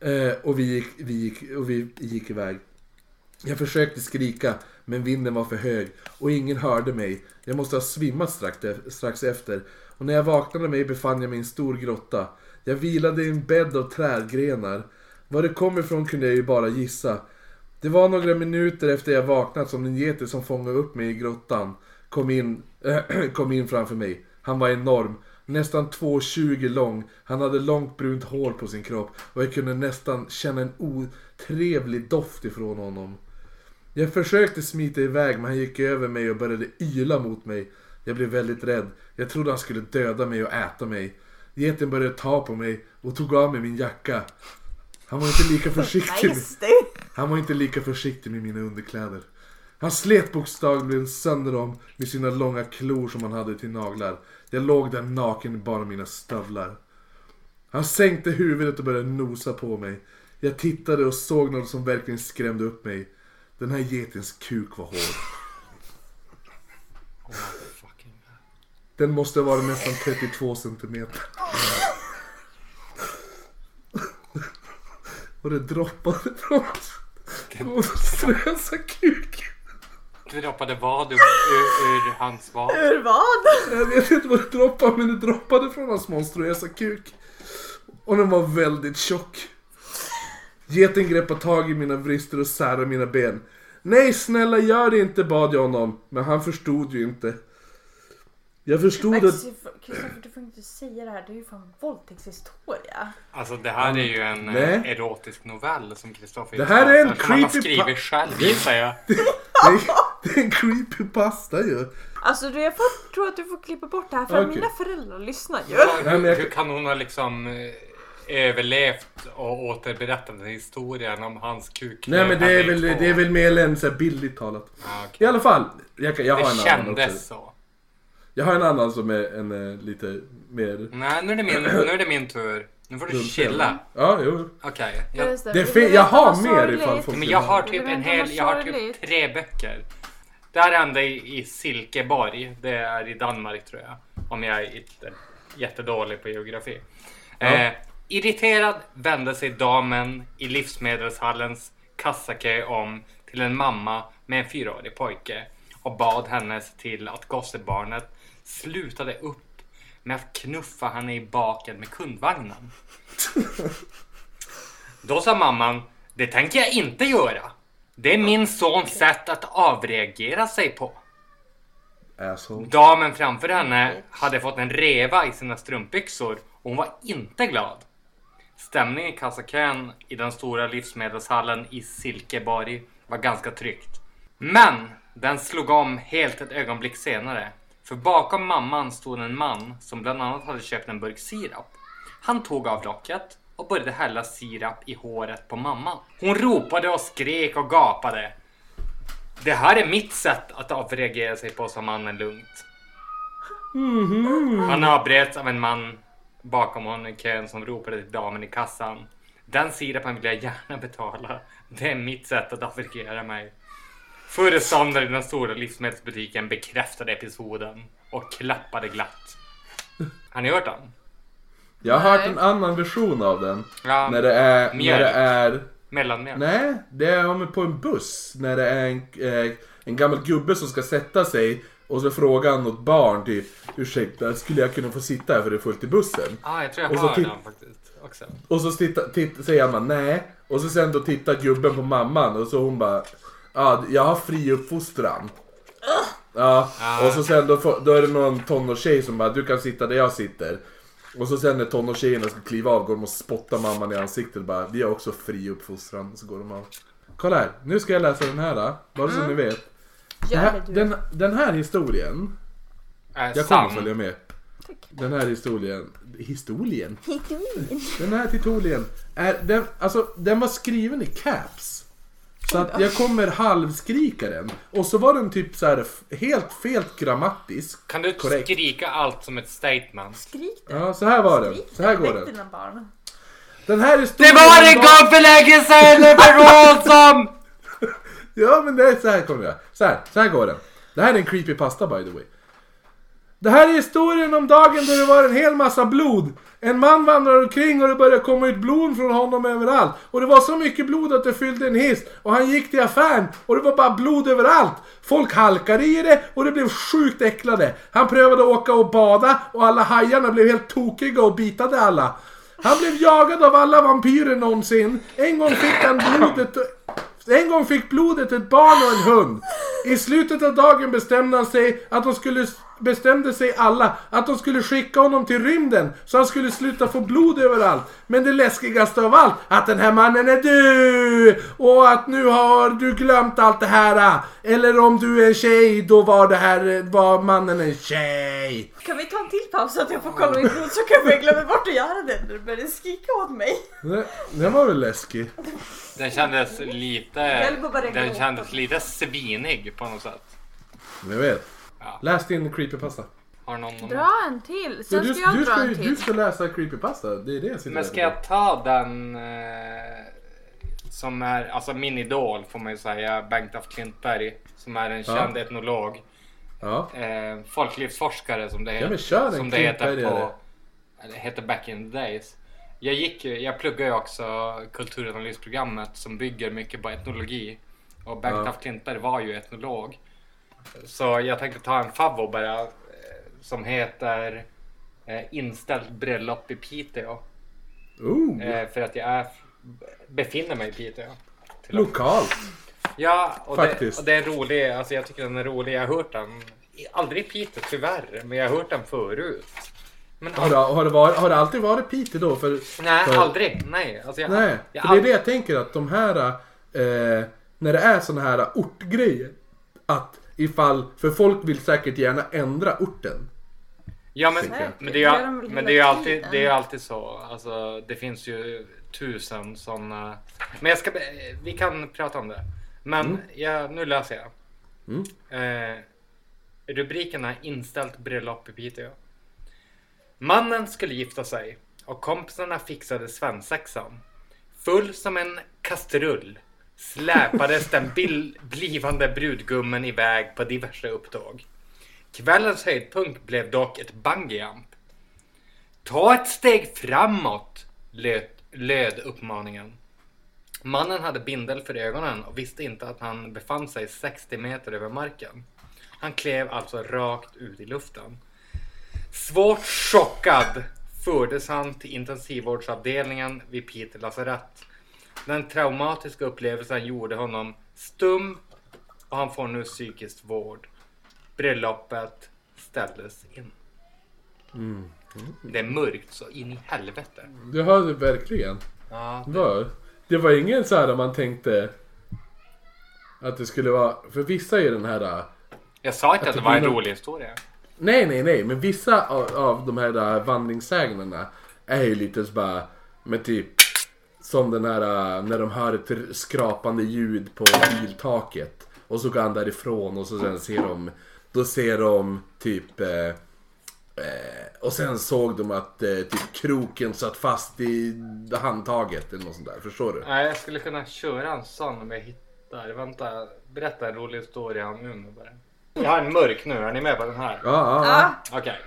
Eh, och vi gick, vi, gick, och vi gick iväg. Jag försökte skrika, men vinden var för hög och ingen hörde mig. Jag måste ha svimmat strax, e, strax efter. Och när jag vaknade mig befann jag mig i en stor grotta. Jag vilade i en bädd av trädgrenar. Var det kom ifrån kunde jag ju bara gissa. Det var några minuter efter jag vaknat som den gete som fångade upp mig i grottan kom in, kom in framför mig. Han var enorm. Nästan 2,20 lång. Han hade långt brunt hår på sin kropp och jag kunde nästan känna en otrevlig doft ifrån honom. Jag försökte smita iväg men han gick över mig och började yla mot mig. Jag blev väldigt rädd. Jag trodde han skulle döda mig och äta mig. Geten började ta på mig och tog av mig min jacka. Han var inte lika försiktig. Det. Han var inte lika försiktig med mina underkläder. Han slet bokstavligen sönder dem med sina långa klor som han hade till naglar. Jag låg där naken i bara mina stövlar. Han sänkte huvudet och började nosa på mig. Jag tittade och såg något som verkligen skrämde upp mig. Den här getens kuk var hård. Den måste vara nästan 32 centimeter. Och det droppade från monstruösa kuk. Det droppade vad ur, ur, ur hans vad? Ur vad? Jag vet inte vad det droppade men det droppade från hans monstruösa kuk. Och den var väldigt tjock. Geten greppade tag i mina vrister och särade mina ben. Nej snälla gör det inte bad jag honom. Men han förstod ju inte. Jag förstod Men att... Kristoffer du får inte säga det här, det är ju fan våldtäktshistoria. Alltså det här är ju en Nej. eh, erotisk novell som Kristoffer Det här är en som han har creepy skrivit själv gissar jag. Det är, det är en creepypasta ju. Alltså du, jag får, tror att du får klippa bort det här för Okej. mina föräldrar lyssnar ju. Ja, Nej, hur, jag- hur kan hon ha liksom eh, överlevt och återberättat den historien om hans kuk? Nej men det är väl, det är väl mer än så här bildligt talat. Ja, I okej. alla fall. Jag, jag har Det en annan också. kändes så. Jag har en annan som är en eh, lite mer... Nej, nu är det min, nu är det min tur. Nu får du chilla. Ja, jo. Okej. Jag, Just Det fel- du jag har mer sorgligt? ifall folk- men jag har typ en hel, jag har sorgligt? typ tre böcker. Det här hände i, i Silkeborg. Det är i Danmark tror jag. Om jag är inte jättedålig på geografi. Eh, irriterad vände sig damen i livsmedelshallens kassakö om till en mamma med en fyraårig pojke och bad henne se till att gossebarnet slutade upp med att knuffa henne i baken med kundvagnen. Då sa mamman, det tänker jag inte göra. Det är min sons sätt att avreagera sig på. Asshole. Damen framför henne hade fått en reva i sina strumpbyxor och hon var inte glad. Stämningen i kassakön i den stora livsmedelshallen i Silkeborg var ganska tryggt. Men den slog om helt ett ögonblick senare. För bakom mamman stod en man som bland annat hade köpt en burk sirap. Han tog av locket och började hälla sirap i håret på mamman. Hon ropade och skrek och gapade. Det här är mitt sätt att avreagera sig på, sa mannen lugnt. Han avbröts av en man bakom honom i kön som ropade till damen i kassan. Den sirapen vill jag gärna betala. Det är mitt sätt att avreagera mig. Föreståndaren i den stora livsmedelsbutiken bekräftade episoden och klappade glatt. Har ni hört den? Jag har hört Nej. en annan version av den. Ja, När det är... När det är... mellanmjölk. Nej, det är om på en buss. När det är en, eh, en gammal gubbe som ska sätta sig. Och så frågar han något barn typ Ursäkta, skulle jag kunna få sitta här för det är fullt i bussen? Ah, jag tror jag Och så hör titt- den faktiskt också. Och så titta, titta, säger man nej. Och så sen då tittar gubben på mamman och så hon bara Ja, jag har fri uppfostran. Ja, och så sen då, får- då är det någon tonårstjej som bara du kan sitta där jag sitter. Och så sen när tonårstjejerna ska kliva av går de och spottar mamman i ansiktet och bara vi har också fri uppfostran. Så går de av. Kolla här, nu ska jag läsa den här då, bara så ni vet. Det Gör här, det du. den, den här historien, Äh, jag kommer sann. följa med. Den här historien, historien? Den här titulien är, den, alltså den var skriven i caps. Så att jag kommer halvskrika den. Och så var den typ så här helt fel grammatisk. Kan du Korrekt. skrika allt som ett statement? Skrik det. Ja, så här var den. Så här det. går den. Den här Det historien... var en gång för länge sedan Ebba som... Ja men det är så här kommer jag. Så här, så här går den. Det här är en creepy pasta by the way. Det här är historien om dagen då det var en hel massa blod. En man vandrade omkring och det började komma ut blod från honom överallt. Och det var så mycket blod att det fyllde en hiss. Och han gick till affären och det var bara blod överallt. Folk halkade i det och det blev sjukt äcklade. Han prövade att åka och bada och alla hajarna blev helt tokiga och bitade alla. Han blev jagad av alla vampyrer någonsin. En gång fick han blodet en gång fick blodet ett barn och en hund. I slutet av dagen bestämde han sig att de skulle bestämde sig alla att de skulle skicka honom till rymden så han skulle sluta få blod överallt. Men det läskigaste av allt, att den här mannen är död! Och att nu har du glömt allt det här. Eller om du är en tjej, då var det här, var mannen en tjej. Kan vi ta en till paus så att jag får kolla min blod så kan jag glömma bort att göra det när du började skrika åt mig. Det, den var väl läskig? Den kändes lite... Den kändes lite svinig på något sätt. Jag vet. Ja. Läs din creepypasta. Har någon... Dra en till, sen du, ska jag du, dra ska, en till. du ska läsa creepypasta, det är det jag sitter Men ska jag ta den eh, som är, alltså min idol får man ju säga, Bengt af Klintberg. Som är en Ja. känd etnolog. Ja. Eh, folklivsforskare som det, Ja, men kör en som det heter Klintbergare. på, eller heter back in the days. Jag gick ju- jag pluggar ju också kulturanalysprogrammet som bygger mycket på etnologi. Och Bengt Ja. af Klintberg var ju etnolog. Så jag tänkte ta en favvo bara eh, som heter eh, Inställt bröllop i Piteå. Oh, Eh, för att jag är, befinner mig i Piteå. Lokalt. Ja, och det, och det är rolig. Alltså jag tycker den är rolig. Jag har hört den. Aldrig i Piteå tyvärr, men jag har hört den förut. Men Har det, har, det varit, har det alltid varit Piteå då? För, nej, för, aldrig. Nej, alltså jag, Nej, jag för det är det jag tänker att de här, eh, när det är såna här ortgrejer, att ifall, för folk vill säkert gärna ändra orten. Ja, men, men det är ju, men det är ju alltid, det är alltid så. Alltså, det finns ju tusen sådana. Men jag ska, vi kan prata om det. Men ja, nu läser jag. Mm. Eh, rubriken är Inställt bröllop i Piteå. Mannen skulle gifta sig och kompisarna fixade svensexan. Full som en kastrull släpades den blivande brudgummen iväg på diverse upptåg. Kvällens höjdpunkt blev dock ett bungyjump. Ta ett steg framåt, löd, löd uppmaningen. Mannen hade bindel för ögonen och visste inte att han befann sig 60 meter över marken. Han klev alltså rakt ut i luften. Svårt chockad fördes han till intensivvårdsavdelningen vid Piteå lasarett. Den traumatiska upplevelsen gjorde honom stum och han får nu psykisk vård. Bröllopet ställdes in. Det är mörkt så in i helvete. Det har det verkligen. Ja, Det var, det var ingen så här man tänkte att det skulle vara, för vissa är den här jag sa inte att det det var en rolig historia. Nej, nej, nej, men vissa av, av de här där vandringssägnerna är ju lite så bara, med typ som den här äh, när de hör ett skrapande ljud på biltaket och så går han därifrån och så sen ser de, då ser de typ eh, och sen såg de att eh, typ kroken satt fast i handtaget eller något sånt där, förstår du? Nej, jag skulle kunna köra en sån om jag hittar. Vänta, berätta en rolig historia om nu bara. Jag har en mörk nu, är ni med på den här? Ja, ja, ja. Ja, Okej.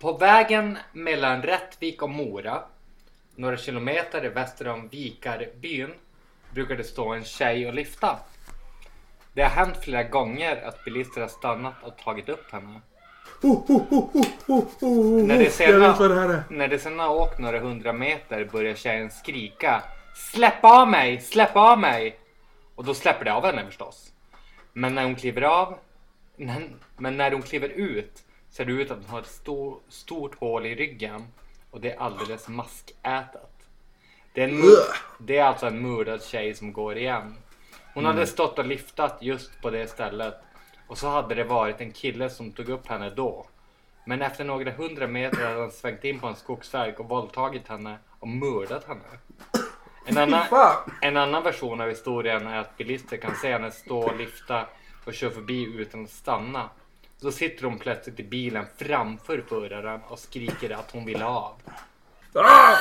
På vägen mellan Rättvik och Mora, några kilometer väster om Vikarbyn, brukar det stå en tjej och lyfta. Det har hänt flera gånger att bilister har stannat och tagit upp henne. Oh, oh, oh, När det sedan har åkt några hundra meter börjar tjejen skrika Släpp av mig! Släpp av mig! Och då släpper det av henne förstås. Men när hon kliver av men, när hon kliver ut ser det ut att hon har ett stor, stort hål i ryggen och det är alldeles maskätet. Det är, en, det är alltså en mördad tjej som går igen. Hon hade stått och lyftat just på det stället och så hade det varit en kille som tog upp henne då. Men efter några hundra meter hade han svängt in på en skogsväg och våldtagit henne och mördat henne. En annan, en annan version av historien är att bilister kan se henne stå och lyfta och köra förbi utan att stanna. Då sitter hon plötsligt i bilen framför föraren och skriker att hon vill av. Ah!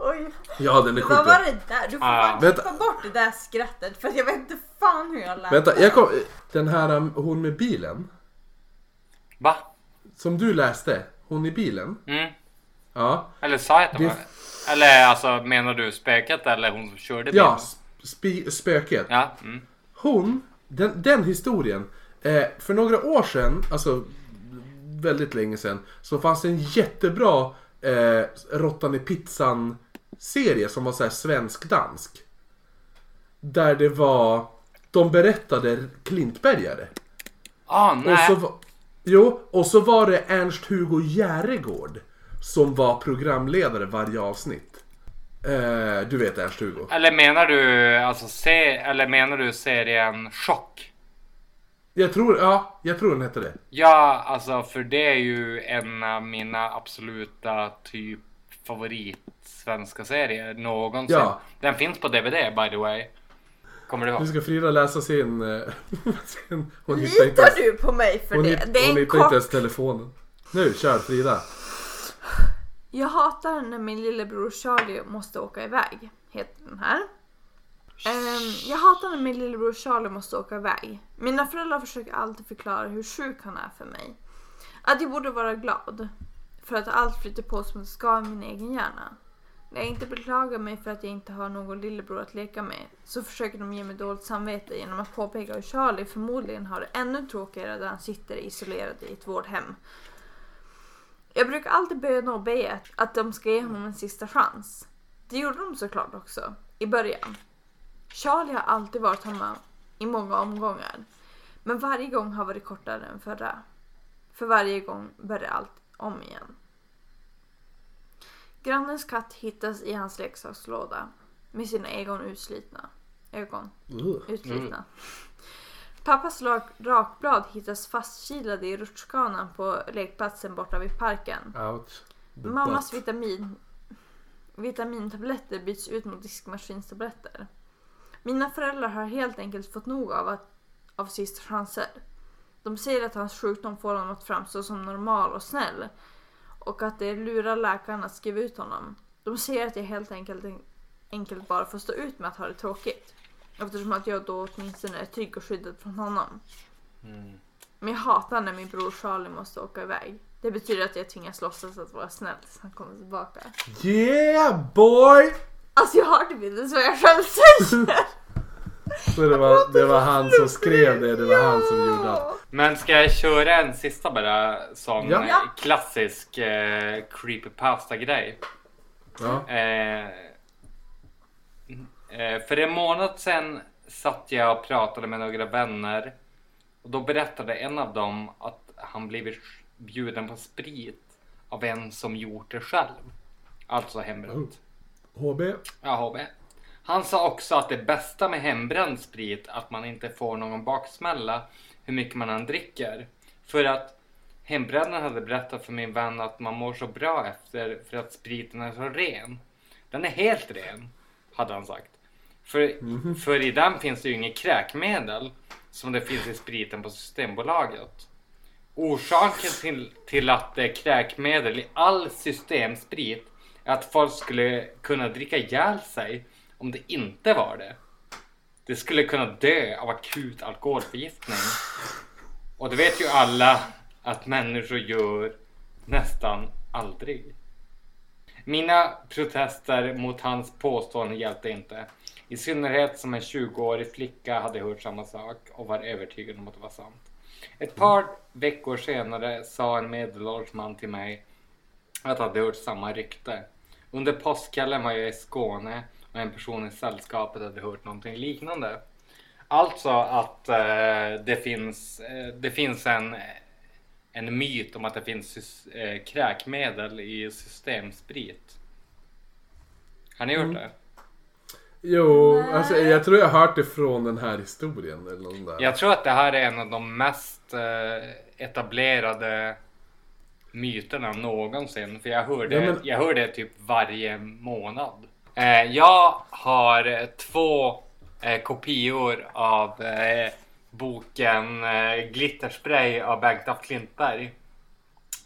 oj. Ja, den är sjukt Vad var det där? Du får Ah. Vänta. ta bort det där skrattet för att jag vet inte fan hur jag lät. Vänta, jag kom, den här um, hon med bilen. Va? Som du läste, hon i bilen. Mm. Ja, Eller sa jag att det var... Eller alltså menar du spöket eller hon som körde bilen? ja sp- spöket. Ja. Mm. Hon, den, den historien. Eh, för några år sedan, alltså väldigt länge sedan, så fanns det en jättebra eh, Råttan i pizzan serie som var så här svensk-dansk. Där det var, de berättade Klintbergare. Ah, nej. Och så, Jo, och så var det Ernst-Hugo Järegård som var programledare varje avsnitt. Eh, du vet Ernst-Hugo? Eller menar du alltså se, eller menar du serien Chock? Jag tror, ja, jag tror den hette det. Ja, alltså för det är ju en av mina absoluta typ favorit svenska serier någonsin. Ja. Den finns på DVD by the way. Kommer du Nu ihåg? ska Frida läsa sin... eh, sin hon hittar inte Litar ens, du på mig för hon, det? hitt, Det är hon hittar inte kort... ens telefonen. Nu, kör Frida. Jag hatar när min lillebror Charlie måste åka iväg. Heter den här. Ehm, jag hatar när min lillebror Charlie måste åka iväg. Mina föräldrar försöker alltid förklara hur sjuk han är för mig. Att jag borde vara glad. För att allt flyter på som det ska i min egen hjärna. När jag inte beklagar mig för att jag inte har någon lillebror att leka med så försöker de ge mig dåligt samvete genom att påpeka hur Charlie förmodligen har det ännu tråkigare där han sitter isolerad i ett vårdhem. Jag brukar alltid böna och be att de ska ge honom en sista chans. Det gjorde de såklart också, i början. Charlie har alltid varit hemma i många omgångar. Men varje gång har varit kortare än förra. För varje gång börjar allt om igen. Grannens katt hittas i hans leksakslåda med sina ögon utslitna. Ögon Ugh. utslitna. Pappas rak- rakblad hittas fastkilade i rutschkanan på lekplatsen borta vid parken. Mammas vitamin, vitamintabletter byts ut mot diskmaskinstabletter. Mina föräldrar har helt enkelt fått nog av, att, av sista chanser. De säger att hans sjukdom får honom att framstå som normal och snäll och att det lurar läkaren att skriva ut honom. De säger att jag helt enkelt, enkelt bara får stå ut med att ha det tråkigt eftersom att jag då åtminstone är trygg och skyddad från honom. Mm. Men jag hatar när min bror Charlie måste åka iväg. Det betyder att jag tvingas låtsas att vara snäll tills han kommer tillbaka. Yeah boy! Alltså jag har typ inte ens vad jag själv säger. Så det var, det var han som skrev det, det var han som gjorde allt. Men ska jag köra en sista bara som Ja. eh, klassisk eh, creepypasta grej? Ja. Eh, eh, för en månad sedan satt jag och pratade med några vänner och då berättade en av dem att han blivit bjuden på sprit av en som gjort det själv. Alltså hembränt. HB. Ja, HB. Han sa också att det bästa med hembränd sprit att man inte får någon baksmälla hur mycket man än dricker. För att hembrännaren hade berättat för min vän att man mår så bra efter för att spriten är så ren. Den är helt ren, hade han sagt. För, för i den finns det ju inget kräkmedel som det finns i spriten på Systembolaget. Orsaken till, till att det är kräkmedel i all systemsprit att folk skulle kunna dricka ihjäl sig om det inte var det. Det skulle kunna dö av akut alkoholförgiftning. Och det vet ju alla att människor gör nästan aldrig. Mina protester mot hans påstående hjälpte inte. I synnerhet som en 20-årig flicka hade hört samma sak och var övertygad om att det var sant. Ett par veckor senare sa en medelålders man till mig att han hade hört samma rykte. Under påskkvällen var jag i Skåne och en person i sällskapet hade hört någonting liknande. Alltså att eh, det finns, eh, det finns en, en myt om att det finns eh, kräkmedel i systemsprit. Har ni gjort det? Jo, Nej. alltså, jag tror jag har hört det från den här historien eller där. Jag tror att det här är en av de mest eh, etablerade myterna någonsin. För jag hör det, jag hör det typ varje månad. Eh, jag har eh, två eh, kopior av eh, boken eh, Glitterspray av Bengt af Klintberg.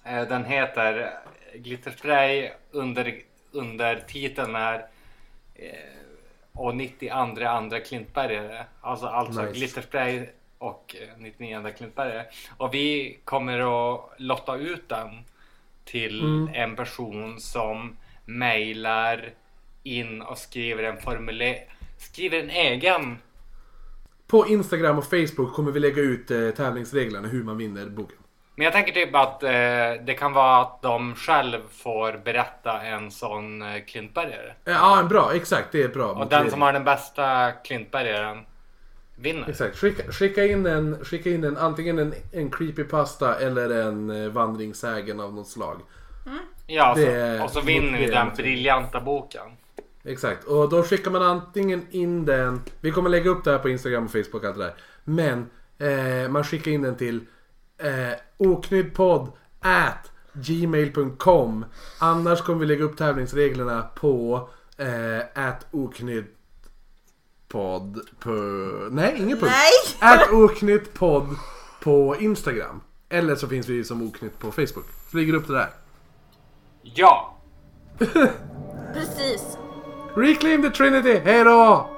Eh, den heter Glitterspray under, under titeln är och 92 andra Klintbergare. Alltså, alltså Nice. Glitterspray och eh, 99 andra Klintbergare. Och vi kommer att lotta ut den till Mm. en person som mejlar in och skriver en formulär skriver en egen På Instagram och Facebook kommer vi lägga ut eh, tävlingsreglerna hur man vinner boken. Men jag tänker typ att eh, det kan vara att de själv får berätta en sån eh, Klintbergare. Eh, Ja, en bra, exakt, det är bra. Och den som har den bästa Klintbergaren vinner. Exakt, skicka, skicka, in en, skicka in en, antingen en, en creepypasta eller en eh, vandringssägen av något slag. Ja, så, Det- och så vinner vi den briljanta boken. Exakt, och då skickar man antingen in den, vi kommer lägga upp det här på Instagram och Facebook och allt det där. Men eh, man skickar in den till eh, oknyddpodd at gmail.com. Annars kommer vi lägga upp tävlingsreglerna på eh, at oknyddpodd på... Nej, ingen punkt. Nej! At oknyttpodd på Instagram. Eller så finns vi som oknytt på Facebook. Så ligger upp det där. Ja! Precis. Reclaim the Trinity, hejdå!